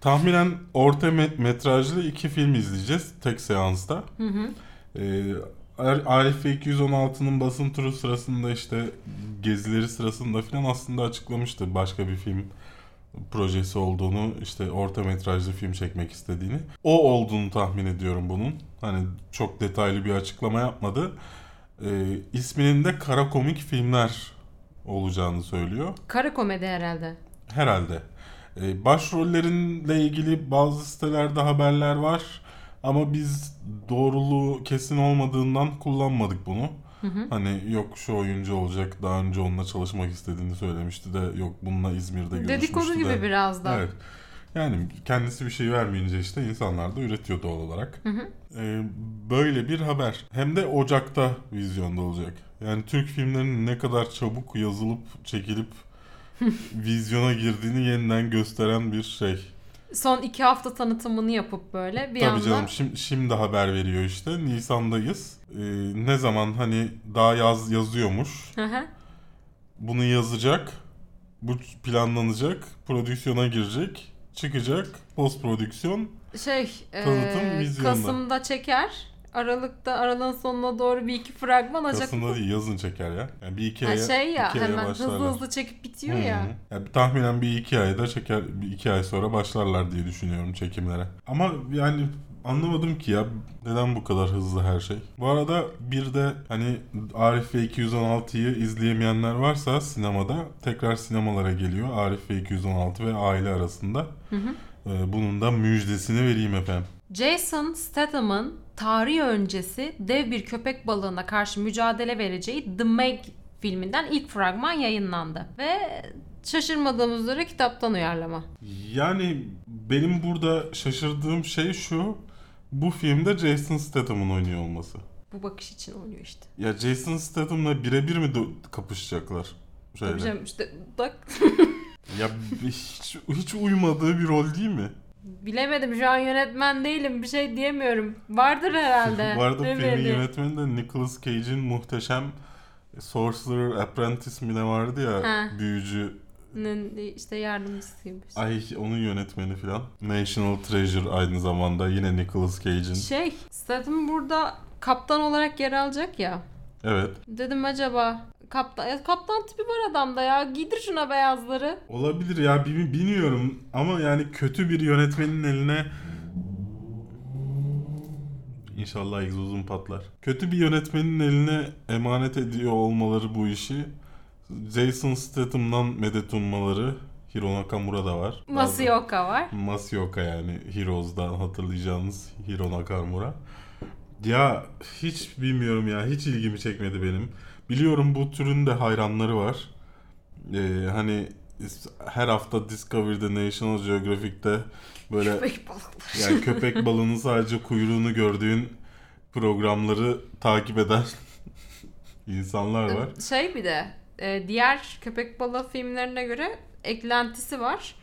Speaker 2: Tahminen orta met- metrajlı iki film izleyeceğiz tek seansta.
Speaker 1: Hı hı.
Speaker 2: Ee, Ar- Arif 216'nın basın turu sırasında işte gezileri sırasında falan aslında açıklamıştı başka bir film projesi olduğunu işte orta metrajlı film çekmek istediğini. O olduğunu tahmin ediyorum bunun. Hani çok detaylı bir açıklama yapmadı. Ee, isminin de kara komik filmler olacağını söylüyor.
Speaker 1: Kara komedi herhalde.
Speaker 2: Herhalde. Ee, başrollerinle ilgili bazı sitelerde haberler var. Ama biz doğruluğu kesin olmadığından kullanmadık bunu.
Speaker 1: Hı hı.
Speaker 2: Hani yok şu oyuncu olacak daha önce onunla çalışmak istediğini söylemişti de yok bununla İzmir'de görüşmüştü
Speaker 1: Dedikodu gibi
Speaker 2: de.
Speaker 1: biraz da.
Speaker 2: Evet. Yani kendisi bir şey vermeyince işte insanlar da üretiyor doğal olarak.
Speaker 1: Hı hı.
Speaker 2: Ee, böyle bir haber. Hem de Ocak'ta vizyonda olacak. Yani Türk filmlerinin ne kadar çabuk yazılıp çekilip vizyona girdiğini yeniden gösteren bir şey.
Speaker 1: Son iki hafta tanıtımını yapıp böyle bir
Speaker 2: Tabii
Speaker 1: anda
Speaker 2: canım şimdi, şimdi haber veriyor işte. Nisan'dayız. Ee, ne zaman hani daha yaz yazıyormuş.
Speaker 1: Hı hı.
Speaker 2: Bunu yazacak. Bu planlanacak. Prodüksiyona girecek. Çıkacak. Post prodüksiyon.
Speaker 1: şey
Speaker 2: Tanıtım
Speaker 1: e,
Speaker 2: vizyonda.
Speaker 1: Kasım'da çeker. Aralık'ta aralığın sonuna doğru bir iki fragman acak.
Speaker 2: Kasım'da değil yazın çeker ya. Yani bir iki aya,
Speaker 1: şey ya
Speaker 2: iki aya
Speaker 1: hemen
Speaker 2: başlarlar.
Speaker 1: hızlı hızlı çekip bitiyor
Speaker 2: hı.
Speaker 1: ya.
Speaker 2: Yani tahminen bir iki ayda çeker, bir iki ay sonra başlarlar diye düşünüyorum çekimlere. Ama yani anlamadım ki ya neden bu kadar hızlı her şey. Bu arada bir de hani Arif ve 216'yı izleyemeyenler varsa sinemada tekrar sinemalara geliyor. Arif ve 216 ve aile arasında.
Speaker 1: Hı hı.
Speaker 2: Ee, bunun da müjdesini vereyim efendim.
Speaker 1: Jason Statham'ın tarih öncesi dev bir köpek balığına karşı mücadele vereceği The Meg filminden ilk fragman yayınlandı. Ve şaşırmadığımız üzere kitaptan uyarlama.
Speaker 2: Yani benim burada şaşırdığım şey şu. Bu filmde Jason Statham'ın oynuyor olması.
Speaker 1: Bu bakış için oynuyor işte.
Speaker 2: Ya Jason Statham'la birebir mi kapışacaklar? Şöyle.
Speaker 1: Tabii canım işte bak
Speaker 2: Ya hiç, hiç uymadığı bir rol değil mi?
Speaker 1: Bilemedim şu an yönetmen değilim bir şey diyemiyorum. Vardır herhalde.
Speaker 2: Bu arada
Speaker 1: Ne
Speaker 2: filmin yönetmeni de Nicolas Cage'in muhteşem Sorcerer Apprentice mi ne vardı ya
Speaker 1: Ha.
Speaker 2: büyücü
Speaker 1: işte yardımcısıymış.
Speaker 2: ay onun yönetmeni filan. National Treasure aynı zamanda yine Nicolas Cage'in.
Speaker 1: Şey, Statham burada kaptan olarak yer alacak ya.
Speaker 2: Evet.
Speaker 1: Dedim acaba kaptan ya kaptan tipi var adamda ya. Giydir şuna beyazları.
Speaker 2: Olabilir ya bi- bilmiyorum ama yani kötü bir yönetmenin eline İnşallah egzozum patlar. Kötü bir yönetmenin eline emanet ediyor olmaları bu işi. Jason Statham'dan medet ummaları. Hiro Nakamura da var.
Speaker 1: Masioka var.
Speaker 2: Masioka yani Heroes'dan hatırlayacağınız Hiro Nakamura. Ya hiç bilmiyorum ya hiç ilgimi çekmedi benim. Biliyorum bu türün de hayranları var. Ee, hani her hafta Discovery'de National Geographic'te böyle
Speaker 1: Köpek balıkları.
Speaker 2: yani köpek balığının sadece kuyruğunu gördüğün programları takip eden insanlar var.
Speaker 1: Şey bir de e, diğer köpek balığı filmlerine göre eklentisi var.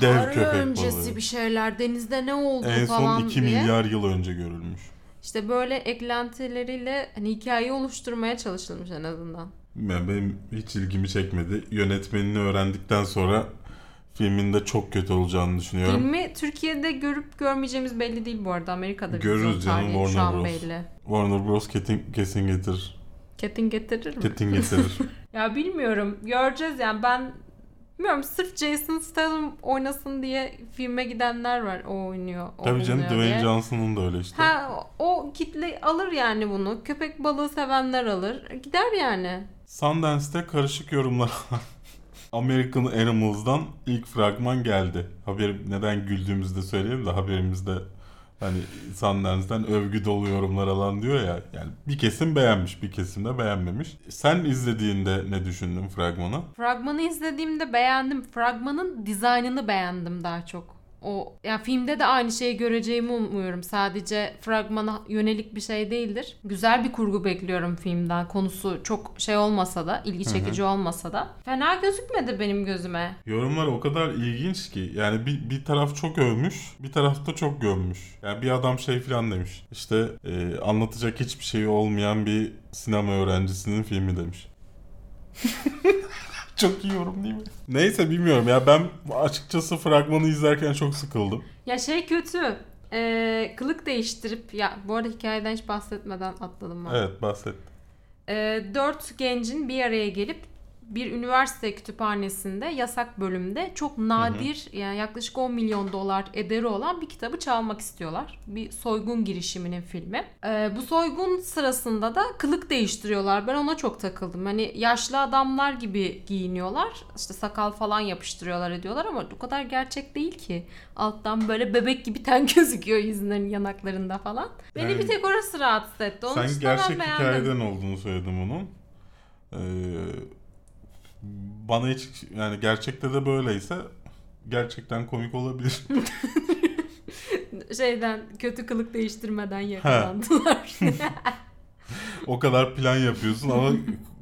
Speaker 2: Dev
Speaker 1: Tarih
Speaker 2: köpek
Speaker 1: öncesi
Speaker 2: balığı.
Speaker 1: bir şeyler denizde ne oldu
Speaker 2: En
Speaker 1: falan
Speaker 2: son 2
Speaker 1: diye.
Speaker 2: milyar yıl önce görülmüş.
Speaker 1: İşte böyle eklentileriyle hani hikayeyi oluşturmaya çalışılmış en azından.
Speaker 2: Yani benim hiç ilgimi çekmedi. Yönetmenini öğrendikten sonra filmin de çok kötü olacağını düşünüyorum.
Speaker 1: Filmi Türkiye'de görüp görmeyeceğimiz belli değil bu arada. Amerika'da
Speaker 2: Görürüz canım,
Speaker 1: şu
Speaker 2: Warner
Speaker 1: an
Speaker 2: Bros.
Speaker 1: belli.
Speaker 2: Warner Bros. kesin, kesin getirir.
Speaker 1: Ketin getirir mi?
Speaker 2: Kesin getirir.
Speaker 1: Ya bilmiyorum. Göreceğiz yani ben bilmiyorum sırf Jason Statham oynasın diye filme gidenler var. O oynuyor. O
Speaker 2: Tabii canım Dwayne
Speaker 1: diye.
Speaker 2: Johnson'ın da öyle işte.
Speaker 1: Ha o kitle alır yani bunu. Köpek balığı sevenler alır. Gider yani.
Speaker 2: Sundance'te karışık yorumlar American Animals'dan ilk fragman geldi. Haber neden güldüğümüzü de söyleyelim de haberimizde hani Sundance'den övgü dolu yorumlar alan diyor ya. Yani bir kesim beğenmiş, bir kesim de beğenmemiş. Sen izlediğinde ne düşündün fragmanı?
Speaker 1: Fragmanı izlediğimde beğendim. Fragmanın dizaynını beğendim daha çok. O ya filmde de aynı şeyi göreceğimi umuyorum. Sadece fragmana yönelik bir şey değildir. Güzel bir kurgu bekliyorum filmden. Konusu çok şey olmasa da, ilgi çekici olmasa da. Fena gözükmedi benim gözüme.
Speaker 2: Yorumlar o kadar ilginç ki yani bir, bir taraf çok övmüş bir taraf da çok gömmüş. Yani bir adam şey falan demiş işte e, anlatacak hiçbir şeyi olmayan bir sinema öğrencisinin filmi demiş. çok iyi yorum değil mi? Neyse bilmiyorum ya ben açıkçası fragmanı izlerken çok sıkıldım.
Speaker 1: Ya şey kötü. Ee, kılık değiştirip ya bu arada hikayeden hiç bahsetmeden atladım ben.
Speaker 2: Evet bahset.
Speaker 1: Ee, dört gencin bir araya gelip bir üniversite kütüphanesinde yasak bölümde çok nadir yani yaklaşık 10 milyon dolar ederi olan bir kitabı çalmak istiyorlar. Bir soygun girişiminin filmi. Ee, bu soygun sırasında da kılık değiştiriyorlar. Ben ona çok takıldım. Hani yaşlı adamlar gibi giyiniyorlar. İşte sakal falan yapıştırıyorlar ediyorlar ama o kadar gerçek değil ki. Alttan böyle bebek gibi ten gözüküyor yüzünlerin yanaklarında falan. Beni
Speaker 2: Yani-
Speaker 1: bir tek orası rahatsız etti. Onun
Speaker 2: Sen gerçek hikayeden olduğunu söyledim onun. Ee, bana hiç yani gerçekte de böyleyse gerçekten komik olabilir.
Speaker 1: şeyden kötü kılık değiştirmeden yakalandılar.
Speaker 2: o kadar plan yapıyorsun ama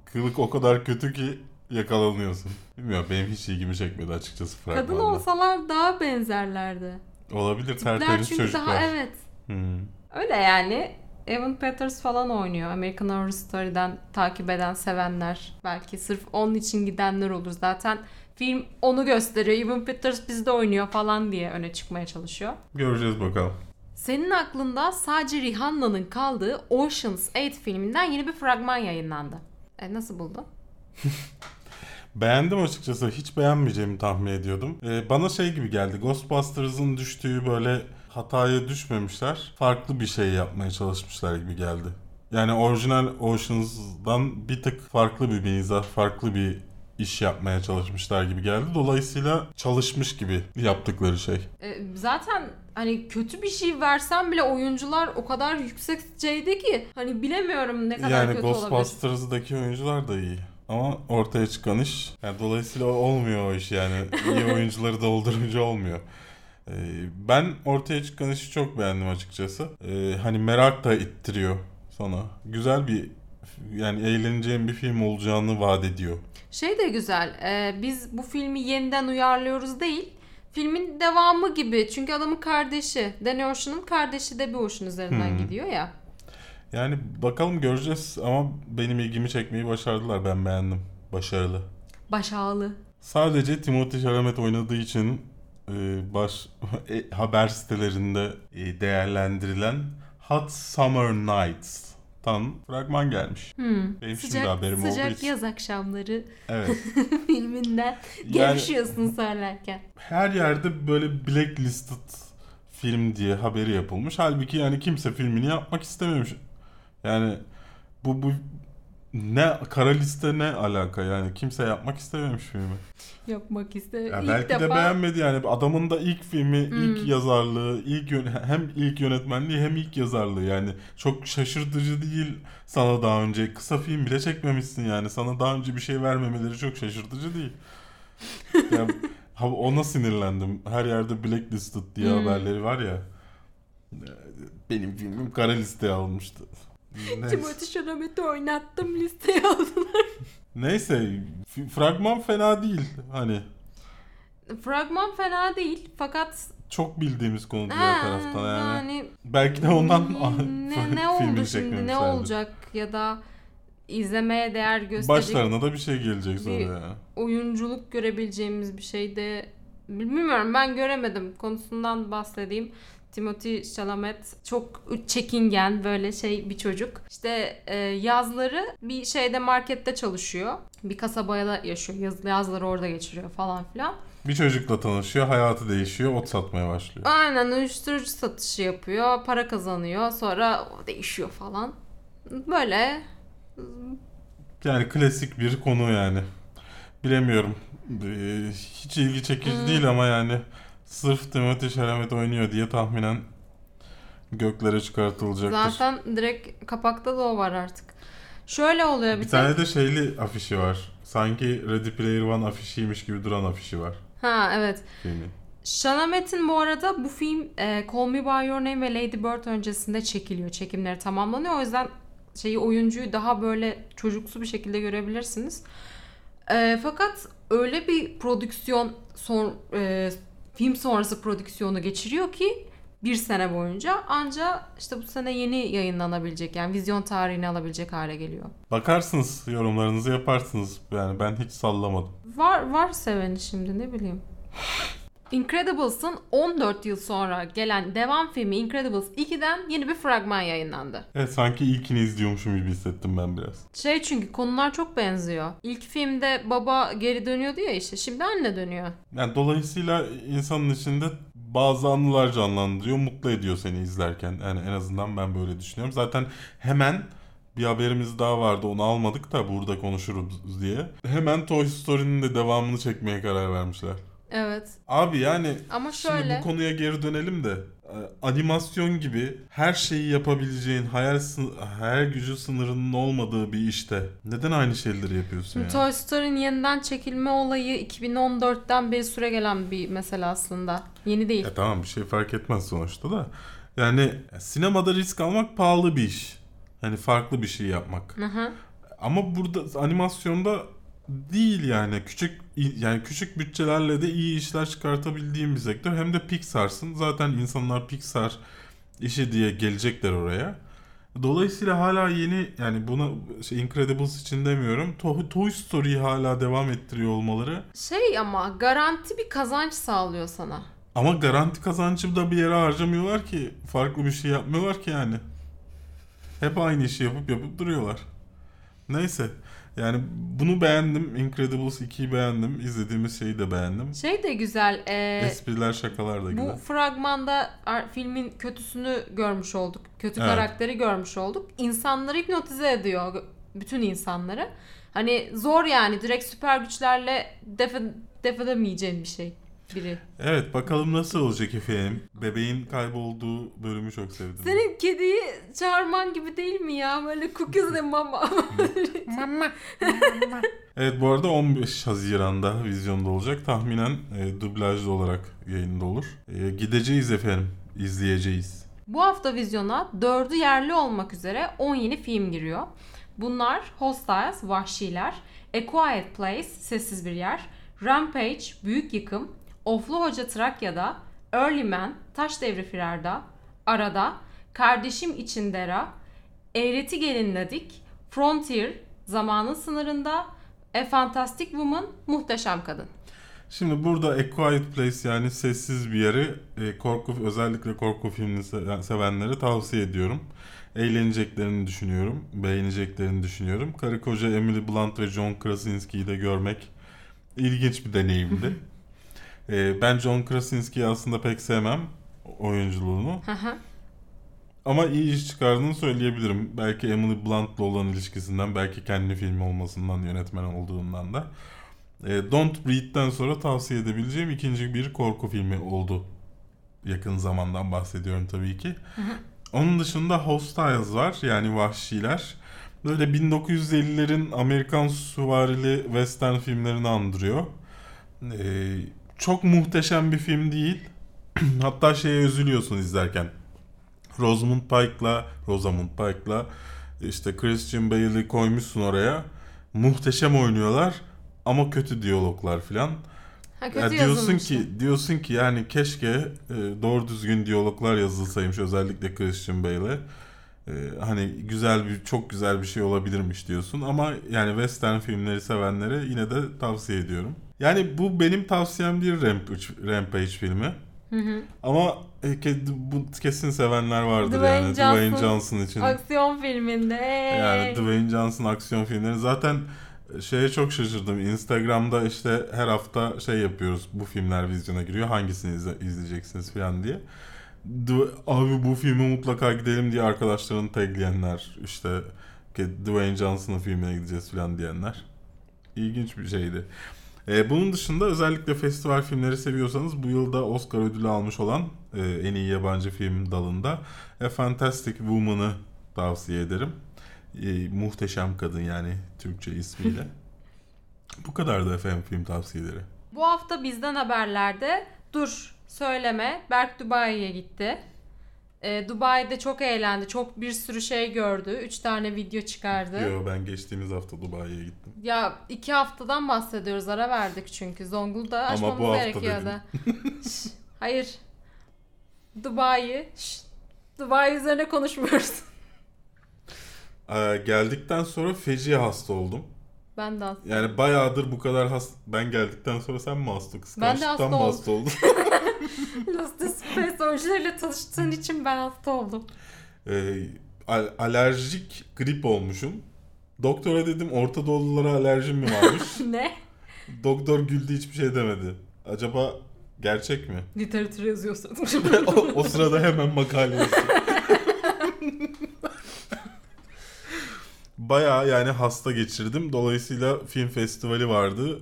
Speaker 2: kılık o kadar kötü ki yakalanıyorsun. Bilmiyorum benim hiç ilgimi çekmedi açıkçası fragmanda.
Speaker 1: Kadın olsalar daha benzerlerdi.
Speaker 2: Olabilir
Speaker 1: Tipler
Speaker 2: tertemiz
Speaker 1: çünkü
Speaker 2: çocuklar.
Speaker 1: daha evet.
Speaker 2: Hmm.
Speaker 1: Öyle yani. Evan Peters falan oynuyor. American Horror Story'den takip eden, sevenler. Belki sırf onun için gidenler olur. Zaten film onu gösteriyor. Evan Peters bizde oynuyor falan diye öne çıkmaya çalışıyor.
Speaker 2: Göreceğiz bakalım.
Speaker 1: Senin aklında sadece Rihanna'nın kaldığı Ocean's 8 filminden yeni bir fragman yayınlandı. E, nasıl buldun?
Speaker 2: Beğendim açıkçası. Hiç beğenmeyeceğimi tahmin ediyordum. Ee, bana şey gibi geldi. Ghostbusters'ın düştüğü böyle hataya düşmemişler. Farklı bir şey yapmaya çalışmışlar gibi geldi. Yani orijinal Oceans'dan bir tık farklı bir mizah, farklı bir iş yapmaya çalışmışlar gibi geldi. Dolayısıyla çalışmış gibi yaptıkları şey.
Speaker 1: E, zaten hani kötü bir şey versen bile oyuncular o kadar yüksek düzeyde ki hani bilemiyorum ne kadar
Speaker 2: Yani
Speaker 1: kötü olabilir.
Speaker 2: Ghostbusters'daki oyuncular da iyi. Ama ortaya çıkan iş yani dolayısıyla olmuyor o iş yani. iyi oyuncuları doldurunca olmuyor. Ee, ben ortaya çıkan işi çok beğendim açıkçası. Ee, hani merak da ittiriyor sana. Güzel bir yani eğleneceğim bir film olacağını vaat ediyor.
Speaker 1: Şey de güzel. e, biz bu filmi yeniden uyarlıyoruz değil. Filmin devamı gibi. Çünkü adamın kardeşi. Danny Ocean'ın kardeşi de bir Ocean üzerinden
Speaker 2: Hmm.
Speaker 1: gidiyor ya.
Speaker 2: Yani bakalım göreceğiz ama benim ilgimi çekmeyi başardılar. Ben beğendim. Başarılı.
Speaker 1: Başağılı.
Speaker 2: Sadece Timothy Chalamet oynadığı için e, baş e, haber sitelerinde e, değerlendirilen Hot Summer Nights'tan fragman gelmiş.
Speaker 1: Hmm.
Speaker 2: Benim şimdi
Speaker 1: Sıcak,
Speaker 2: haberim olduğu
Speaker 1: sıcak
Speaker 2: için.
Speaker 1: yaz akşamları
Speaker 2: Evet.
Speaker 1: filminden
Speaker 2: Yani
Speaker 1: gevşiyorsun söylerken.
Speaker 2: her yerde böyle blacklisted film diye haberi yapılmış. Halbuki yani kimse filmini yapmak istememiş. Yani bu bu ne kara liste ne alaka yani kimse yapmak istememiş filmi.
Speaker 1: Yapmak istedim.
Speaker 2: Ya
Speaker 1: İlk
Speaker 2: belki de
Speaker 1: defa
Speaker 2: beğenmedi yani adamın da ilk filmi,
Speaker 1: Hmm.
Speaker 2: ilk yazarlığı, ilk yön- hem ilk yönetmenliği hem ilk yazarlığı yani çok şaşırtıcı değil sana daha önce kısa film bile çekmemişsin yani sana daha önce bir şey vermemeleri çok şaşırtıcı değil. ya, ha- ona sinirlendim. Her yerde blacklisted diye
Speaker 1: Hmm.
Speaker 2: haberleri var ya. Benim filmim kara listeye almıştı. Neyse.
Speaker 1: Timothy Chalamet'i oynattım listeye aldılar.
Speaker 2: Neyse fragman fena değil hani.
Speaker 1: Fragman fena değil fakat
Speaker 2: çok bildiğimiz konu diğer
Speaker 1: Ha,
Speaker 2: taraftan yani.
Speaker 1: yani
Speaker 2: Belki de ondan
Speaker 1: ne, ne oldu şimdi ne olacak ya da izlemeye değer gösterecek
Speaker 2: Başlarına da bir şey gelecek sonra ya.
Speaker 1: oyunculuk görebileceğimiz bir şey de bilmiyorum ben göremedim konusundan bahsedeyim. Timothy Chalamet çok çekingen böyle şey bir çocuk. İşte e, yazları bir şeyde markette çalışıyor. Bir kasabaya yaşıyor. Yaz, yazları orada geçiriyor falan filan.
Speaker 2: Bir çocukla tanışıyor, hayatı değişiyor, ot satmaya başlıyor.
Speaker 1: Aynen uyuşturucu satışı yapıyor. Para kazanıyor. Sonra değişiyor falan. Böyle
Speaker 2: Yani klasik bir konu yani. Bilemiyorum. Ee, hiç ilgi çekici
Speaker 1: Hmm.
Speaker 2: değil ama yani sırf Timothée Chalamet oynuyor diye tahminen göklere çıkartılacaktır.
Speaker 1: zaten direkt kapakta da o var artık. Şöyle oluyor bir,
Speaker 2: bir
Speaker 1: tek.
Speaker 2: tane de şeyli afişi var. Sanki Ready Player One afişiymiş gibi duran afişi var
Speaker 1: Ha evet.
Speaker 2: filmin.
Speaker 1: Chalamet'in bu arada bu film e, Call Me By Your Name ve Lady Bird öncesinde çekiliyor. Çekimleri tamamlanıyor. O yüzden şeyi oyuncuyu daha böyle çocuksu bir şekilde görebilirsiniz. E, fakat öyle bir prodüksiyon son e, film sonrası prodüksiyonu geçiriyor ki bir sene boyunca anca işte bu sene yeni yayınlanabilecek yani vizyon tarihini alabilecek hale geliyor.
Speaker 2: Bakarsınız, yorumlarınızı yaparsınız. Yani ben hiç sallamadım.
Speaker 1: Var var seveni şimdi ne bileyim. Incredibles'ın 14 yıl sonra gelen devam filmi Incredibles 2'den yeni bir fragman yayınlandı.
Speaker 2: Evet sanki ilkini izliyormuşum gibi hissettim ben biraz.
Speaker 1: Şey çünkü konular çok benziyor. İlk filmde baba geri dönüyordu ya işte şimdi anne dönüyor.
Speaker 2: Yani dolayısıyla insanın içinde bazı anılar canlandırıyor, mutlu ediyor seni izlerken. Yani en azından ben böyle düşünüyorum. Zaten hemen bir haberimiz daha vardı onu almadık da burada konuşuruz diye. Hemen Toy Story'nin de devamını çekmeye karar vermişler.
Speaker 1: Evet.
Speaker 2: Abi yani
Speaker 1: Ama
Speaker 2: şimdi
Speaker 1: şöyle
Speaker 2: bu konuya geri dönelim de e, animasyon gibi her şeyi yapabileceğin hayal hayal gücü sınırının olmadığı bir işte neden aynı şeyleri yapıyorsun
Speaker 1: Şimdi
Speaker 2: ya?
Speaker 1: Toy Story'nin yeniden çekilme olayı 2014'ten beri süre gelen bir mesele aslında. Yeni değil.
Speaker 2: Ya tamam bir şey fark etmez sonuçta da. Yani sinemada risk almak pahalı bir iş. Hani farklı bir şey yapmak.
Speaker 1: Hı hı.
Speaker 2: Ama burada animasyonda değil yani küçük yani küçük bütçelerle de iyi işler çıkartabildiğim bir sektör. Hem de Pixar'sın. Zaten insanlar Pixar işi diye gelecekler oraya. Dolayısıyla hala yeni yani buna şey Incredibles için demiyorum. Toy, Toy Story'yi hala devam ettiriyor olmaları.
Speaker 1: Şey ama garanti bir kazanç sağlıyor sana.
Speaker 2: Ama garanti kazancı da bir yere harcamıyorlar ki. Farklı bir şey yapmıyorlar ki yani. Hep aynı işi yapıp yapıp duruyorlar. Neyse. Yani bunu beğendim. Incredibles 2'yi beğendim. İzlediğimiz şeyi de beğendim.
Speaker 1: Şey de güzel. e,
Speaker 2: Espriler şakalar da
Speaker 1: Bu
Speaker 2: güzel.
Speaker 1: fragmanda ar- filmin kötüsünü görmüş olduk. Kötü
Speaker 2: Evet.
Speaker 1: karakteri görmüş olduk. İnsanları hipnotize ediyor. Bütün insanları. Hani zor yani. Direkt süper güçlerle def, def edemeyeceğin bir şey. Biri.
Speaker 2: Evet bakalım nasıl olacak efendim. Bebeğin kaybolduğu bölümü çok sevdim.
Speaker 1: Senin kediyi çağırman gibi değil mi ya? Böyle cookies de mama.
Speaker 2: Evet bu arada 15 Haziran'da vizyonda olacak. Tahminen e, dublajlı olarak yayında olur. E, gideceğiz efendim. izleyeceğiz.
Speaker 1: Bu hafta vizyona dördü yerli olmak üzere 10 yeni film giriyor. Bunlar Hostiles, Vahşiler, A Quiet Place, Sessiz Bir Yer, Rampage, Büyük Yıkım, Oflu Hoca Trakya'da, Early Man, Taş Devri Firarda, Arada, Kardeşim İçindera, Eğreti Gelinledik, Frontier, Zamanın Sınırında, A Fantastic Woman, Muhteşem Kadın.
Speaker 2: Şimdi burada A Quiet Place yani sessiz bir yeri e, korku özellikle korku filmini se- sevenlere tavsiye ediyorum. Eğleneceklerini düşünüyorum, beğeneceklerini düşünüyorum. Karı koca Emily Blunt ve John Krasinski'yi de görmek ilginç bir deneyimdi. E, ben John Krasinski'yi aslında pek sevmem oyunculuğunu.
Speaker 1: Hı hı.
Speaker 2: Ama iyi iş çıkardığını söyleyebilirim. Belki Emily Blunt'la olan ilişkisinden, belki kendi filmi olmasından, yönetmen olduğundan da. E, Don't Breathe'den sonra tavsiye edebileceğim ikinci bir korku filmi oldu. Yakın zamandan bahsediyorum tabii ki. Onun dışında Hostiles var yani Vahşiler. Böyle 1950'lerin Amerikan süvarili western filmlerini andırıyor. E, çok muhteşem bir film değil. Hatta şeye üzülüyorsun izlerken. Rosamund Pike'la Rosamund Pike'la işte Christian Bale'i koymuşsun oraya. Muhteşem oynuyorlar ama kötü diyaloglar filan.
Speaker 1: Ha, kötü
Speaker 2: Ya diyorsun ki diyorsun ki yani keşke e, doğru düzgün diyaloglar yazılsaymış özellikle Christian Bale'e. E, hani güzel bir çok güzel bir şey olabilirmiş diyorsun ama yani western filmleri sevenlere yine de tavsiye ediyorum. Yani bu benim tavsiyem değil Rampage, Rampage filmi.
Speaker 1: Hı hı.
Speaker 2: Ama e, bu kesin sevenler vardır
Speaker 1: Dwayne
Speaker 2: yani Dwayne
Speaker 1: Johnson.
Speaker 2: Johnson için.
Speaker 1: Aksiyon filminde.
Speaker 2: Yani Dwayne Johnson aksiyon filmleri zaten şeye çok şaşırdım. Instagram'da işte her hafta şey yapıyoruz. Bu filmler vizyona giriyor. Hangisini izle- izleyeceksiniz falan diye. Du- Abi bu filme mutlaka gidelim diye arkadaşlarını tagleyenler. işte Dwayne Johnson'ın filmine gideceğiz falan diyenler. İlginç bir şeydi. Ee, bunun dışında özellikle festival filmleri seviyorsanız bu yılda Oscar ödülü almış olan e, en iyi yabancı film dalında A Fantastic Woman'ı tavsiye ederim. E, muhteşem kadın yani Türkçe ismiyle. Bu kadardı efendim film tavsiyeleri.
Speaker 1: Bu hafta bizden haberlerde dur söyleme Berk Dubai'ye gitti. Ee, Dubai'de çok eğlendi. Çok bir sürü şey gördü. Üç tane video çıkardı.
Speaker 2: Yo ben geçtiğimiz hafta Dubai'ye gittim.
Speaker 1: Ya iki haftadan bahsediyoruz. Ara verdik çünkü. Zonguldak'ı
Speaker 2: Ama
Speaker 1: açmamız
Speaker 2: bu hafta
Speaker 1: gerekiyordu. Şş, Hayır. Dubai. şş, Dubai üzerine konuşmuyoruz.
Speaker 2: Ee, geldikten sonra feci hasta oldum.
Speaker 1: Ben de hasta.
Speaker 2: Yani bayağıdır bu kadar hasta... Ben geldikten sonra sen mi hasta?
Speaker 1: Ben de
Speaker 2: Kıskançlıktan mı hasta oldun?
Speaker 1: Space oyuncularıyla tanıştığın için ben hasta oldum.
Speaker 2: Ee, al- alerjik grip olmuşum. Doktora dedim Orta Doğululara alerjim mi varmış?
Speaker 1: ne?
Speaker 2: Doktor güldü hiçbir şey demedi. Acaba gerçek mi?
Speaker 1: Literatür yazıyorsun.
Speaker 2: o, o sırada hemen makale yazdım. Bayağı yani hasta geçirdim. Dolayısıyla film festivali vardı.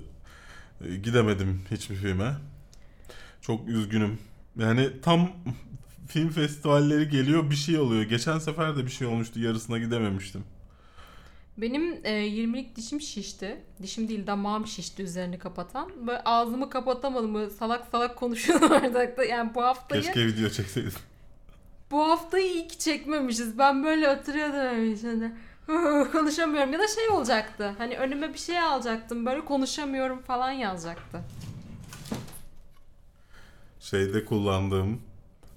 Speaker 2: Ee, Gidemedim hiçbir filme. Çok üzgünüm. Yani tam film festivalleri geliyor bir şey oluyor. Geçen sefer de bir şey olmuştu. Yarısına gidememiştim.
Speaker 1: Benim e, 20'lik dişim şişti. Dişim değil damağım şişti üzerini kapatan. Böyle ağzımı kapatamadım. Salak salak konuşuyordum orada. Yani bu haftayı
Speaker 2: Keşke video çekseydim.
Speaker 1: bu haftayı iyi ki çekmemişiz. Ben böyle öyle işte. konuşamıyorum ya da şey olacaktı. Hani önüme bir şey alacaktım. Böyle konuşamıyorum falan yazacaktı.
Speaker 2: Şeyde kullandığım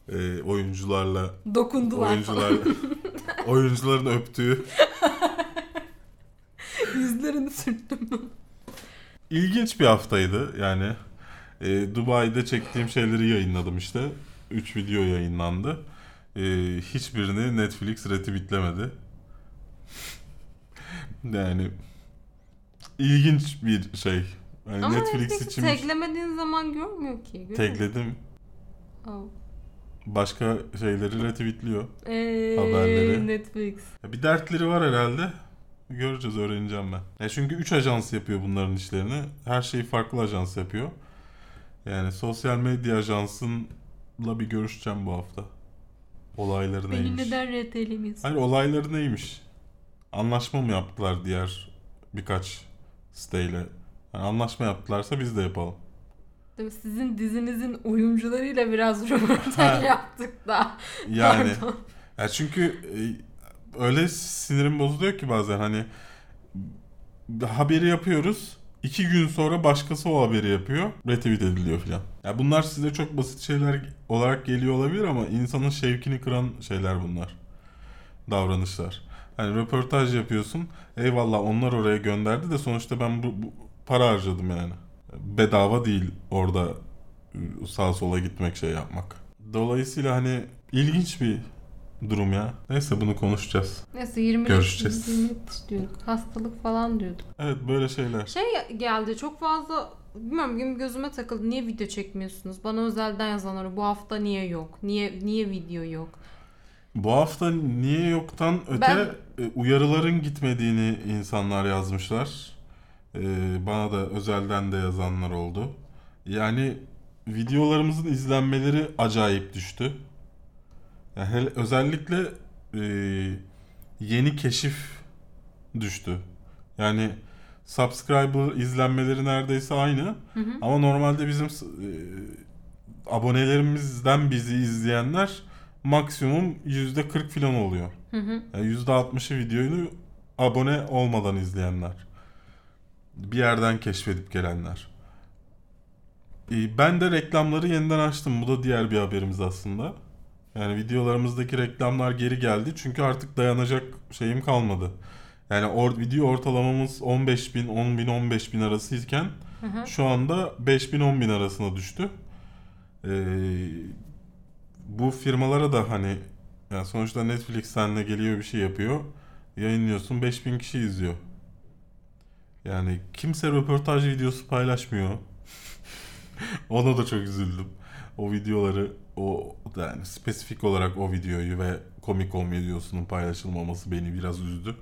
Speaker 2: e, oyuncularla
Speaker 1: Dokundular
Speaker 2: oyuncular oyuncuların öptüğü.
Speaker 1: Yüzlerini sürttüm.
Speaker 2: İlginç bir haftaydı yani. E, Dubai'de çektiğim şeyleri yayınladım işte. 3 video yayınlandı. E, hiçbirini Netflix retweetlemedi. Yani ilginç bir şey. Yani
Speaker 1: Ama
Speaker 2: Netflix,
Speaker 1: Netflix
Speaker 2: için
Speaker 1: taglemediğin zaman görmüyor ki. Görüyor musun?
Speaker 2: tagledim.
Speaker 1: Aa.
Speaker 2: Başka şeyleri retweetliyor.
Speaker 1: Eee,
Speaker 2: Haberleri.
Speaker 1: Netflix.
Speaker 2: Ya Bir dertleri var herhalde. Göreceğiz, öğreneceğim ben. Ya çünkü 3 ajans yapıyor bunların işlerini. Her şeyi farklı ajans yapıyor. Yani sosyal medya ajansınla bir görüşeceğim bu hafta. Olayları
Speaker 1: Beni
Speaker 2: neymiş?
Speaker 1: neden retelemiyorsun?
Speaker 2: Hayır olayları neymiş? Anlaşma mı yaptılar diğer birkaç siteyle? Yani anlaşma yaptılarsa biz de yapalım.
Speaker 1: Değil mi? Sizin dizinizin oyuncularıyla biraz röportaj yaptık da.
Speaker 2: Yani
Speaker 1: Pardon.
Speaker 2: Ya çünkü e, öyle sinirim bozuluyor ki bazen hani haberi yapıyoruz. iki gün sonra başkası o haberi yapıyor. Retweet ediliyor filan. Ya bunlar size çok basit şeyler olarak geliyor olabilir ama insanın şevkini kıran şeyler bunlar. Davranışlar. Hani röportaj yapıyorsun. Eyvallah onlar oraya gönderdi de sonuçta ben bu, bu para harcadım yani. Bedava değil orada e, sağa sola gitmek şey yapmak. Dolayısıyla hani ilginç bir durum ya. Neyse bunu konuşacağız.
Speaker 1: Neyse 20
Speaker 2: Görüşeceğiz.
Speaker 1: 20 diyorduk. Hastalık falan diyorduk.
Speaker 2: Evet böyle şeyler.
Speaker 1: Şey geldi çok fazla bilmiyorum gün gözüme takıldı. Niye video çekmiyorsunuz? Bana özelden yazanları bu hafta niye yok? Niye niye video yok?
Speaker 2: Bu hafta niye yoktan öte
Speaker 1: Ben-
Speaker 2: uyarıların gitmediğini insanlar yazmışlar. E, bana da özelden de yazanlar oldu. Yani videolarımızın izlenmeleri acayip düştü. Yani hele- özellikle e, yeni keşif düştü. Yani subscriber izlenmeleri neredeyse aynı.
Speaker 1: Hı hı.
Speaker 2: Ama normalde bizim e, abonelerimizden bizi izleyenler maksimum %40 falan oluyor.
Speaker 1: Hı hı.
Speaker 2: Yani %60'ı videoyu abone olmadan izleyenler. Bir yerden keşfedip gelenler. Ee, Ben de reklamları yeniden açtım. Bu da diğer bir haberimiz aslında. Yani videolarımızdaki reklamlar geri geldi. Çünkü artık dayanacak şeyim kalmadı. Yani or video ortalamamız 15 bin, 10 bin, 15 bin arasıyken şu anda 5 bin, 10 bin arasına düştü. Ee, bu firmalara da hani yani sonuçta Netflix seninle geliyor bir şey yapıyor. Yayınlıyorsun 5000 kişi izliyor. Yani kimse röportaj videosu paylaşmıyor. Ona da çok üzüldüm. O videoları o yani spesifik olarak o videoyu ve Comic Con videosunun paylaşılmaması beni biraz üzdü.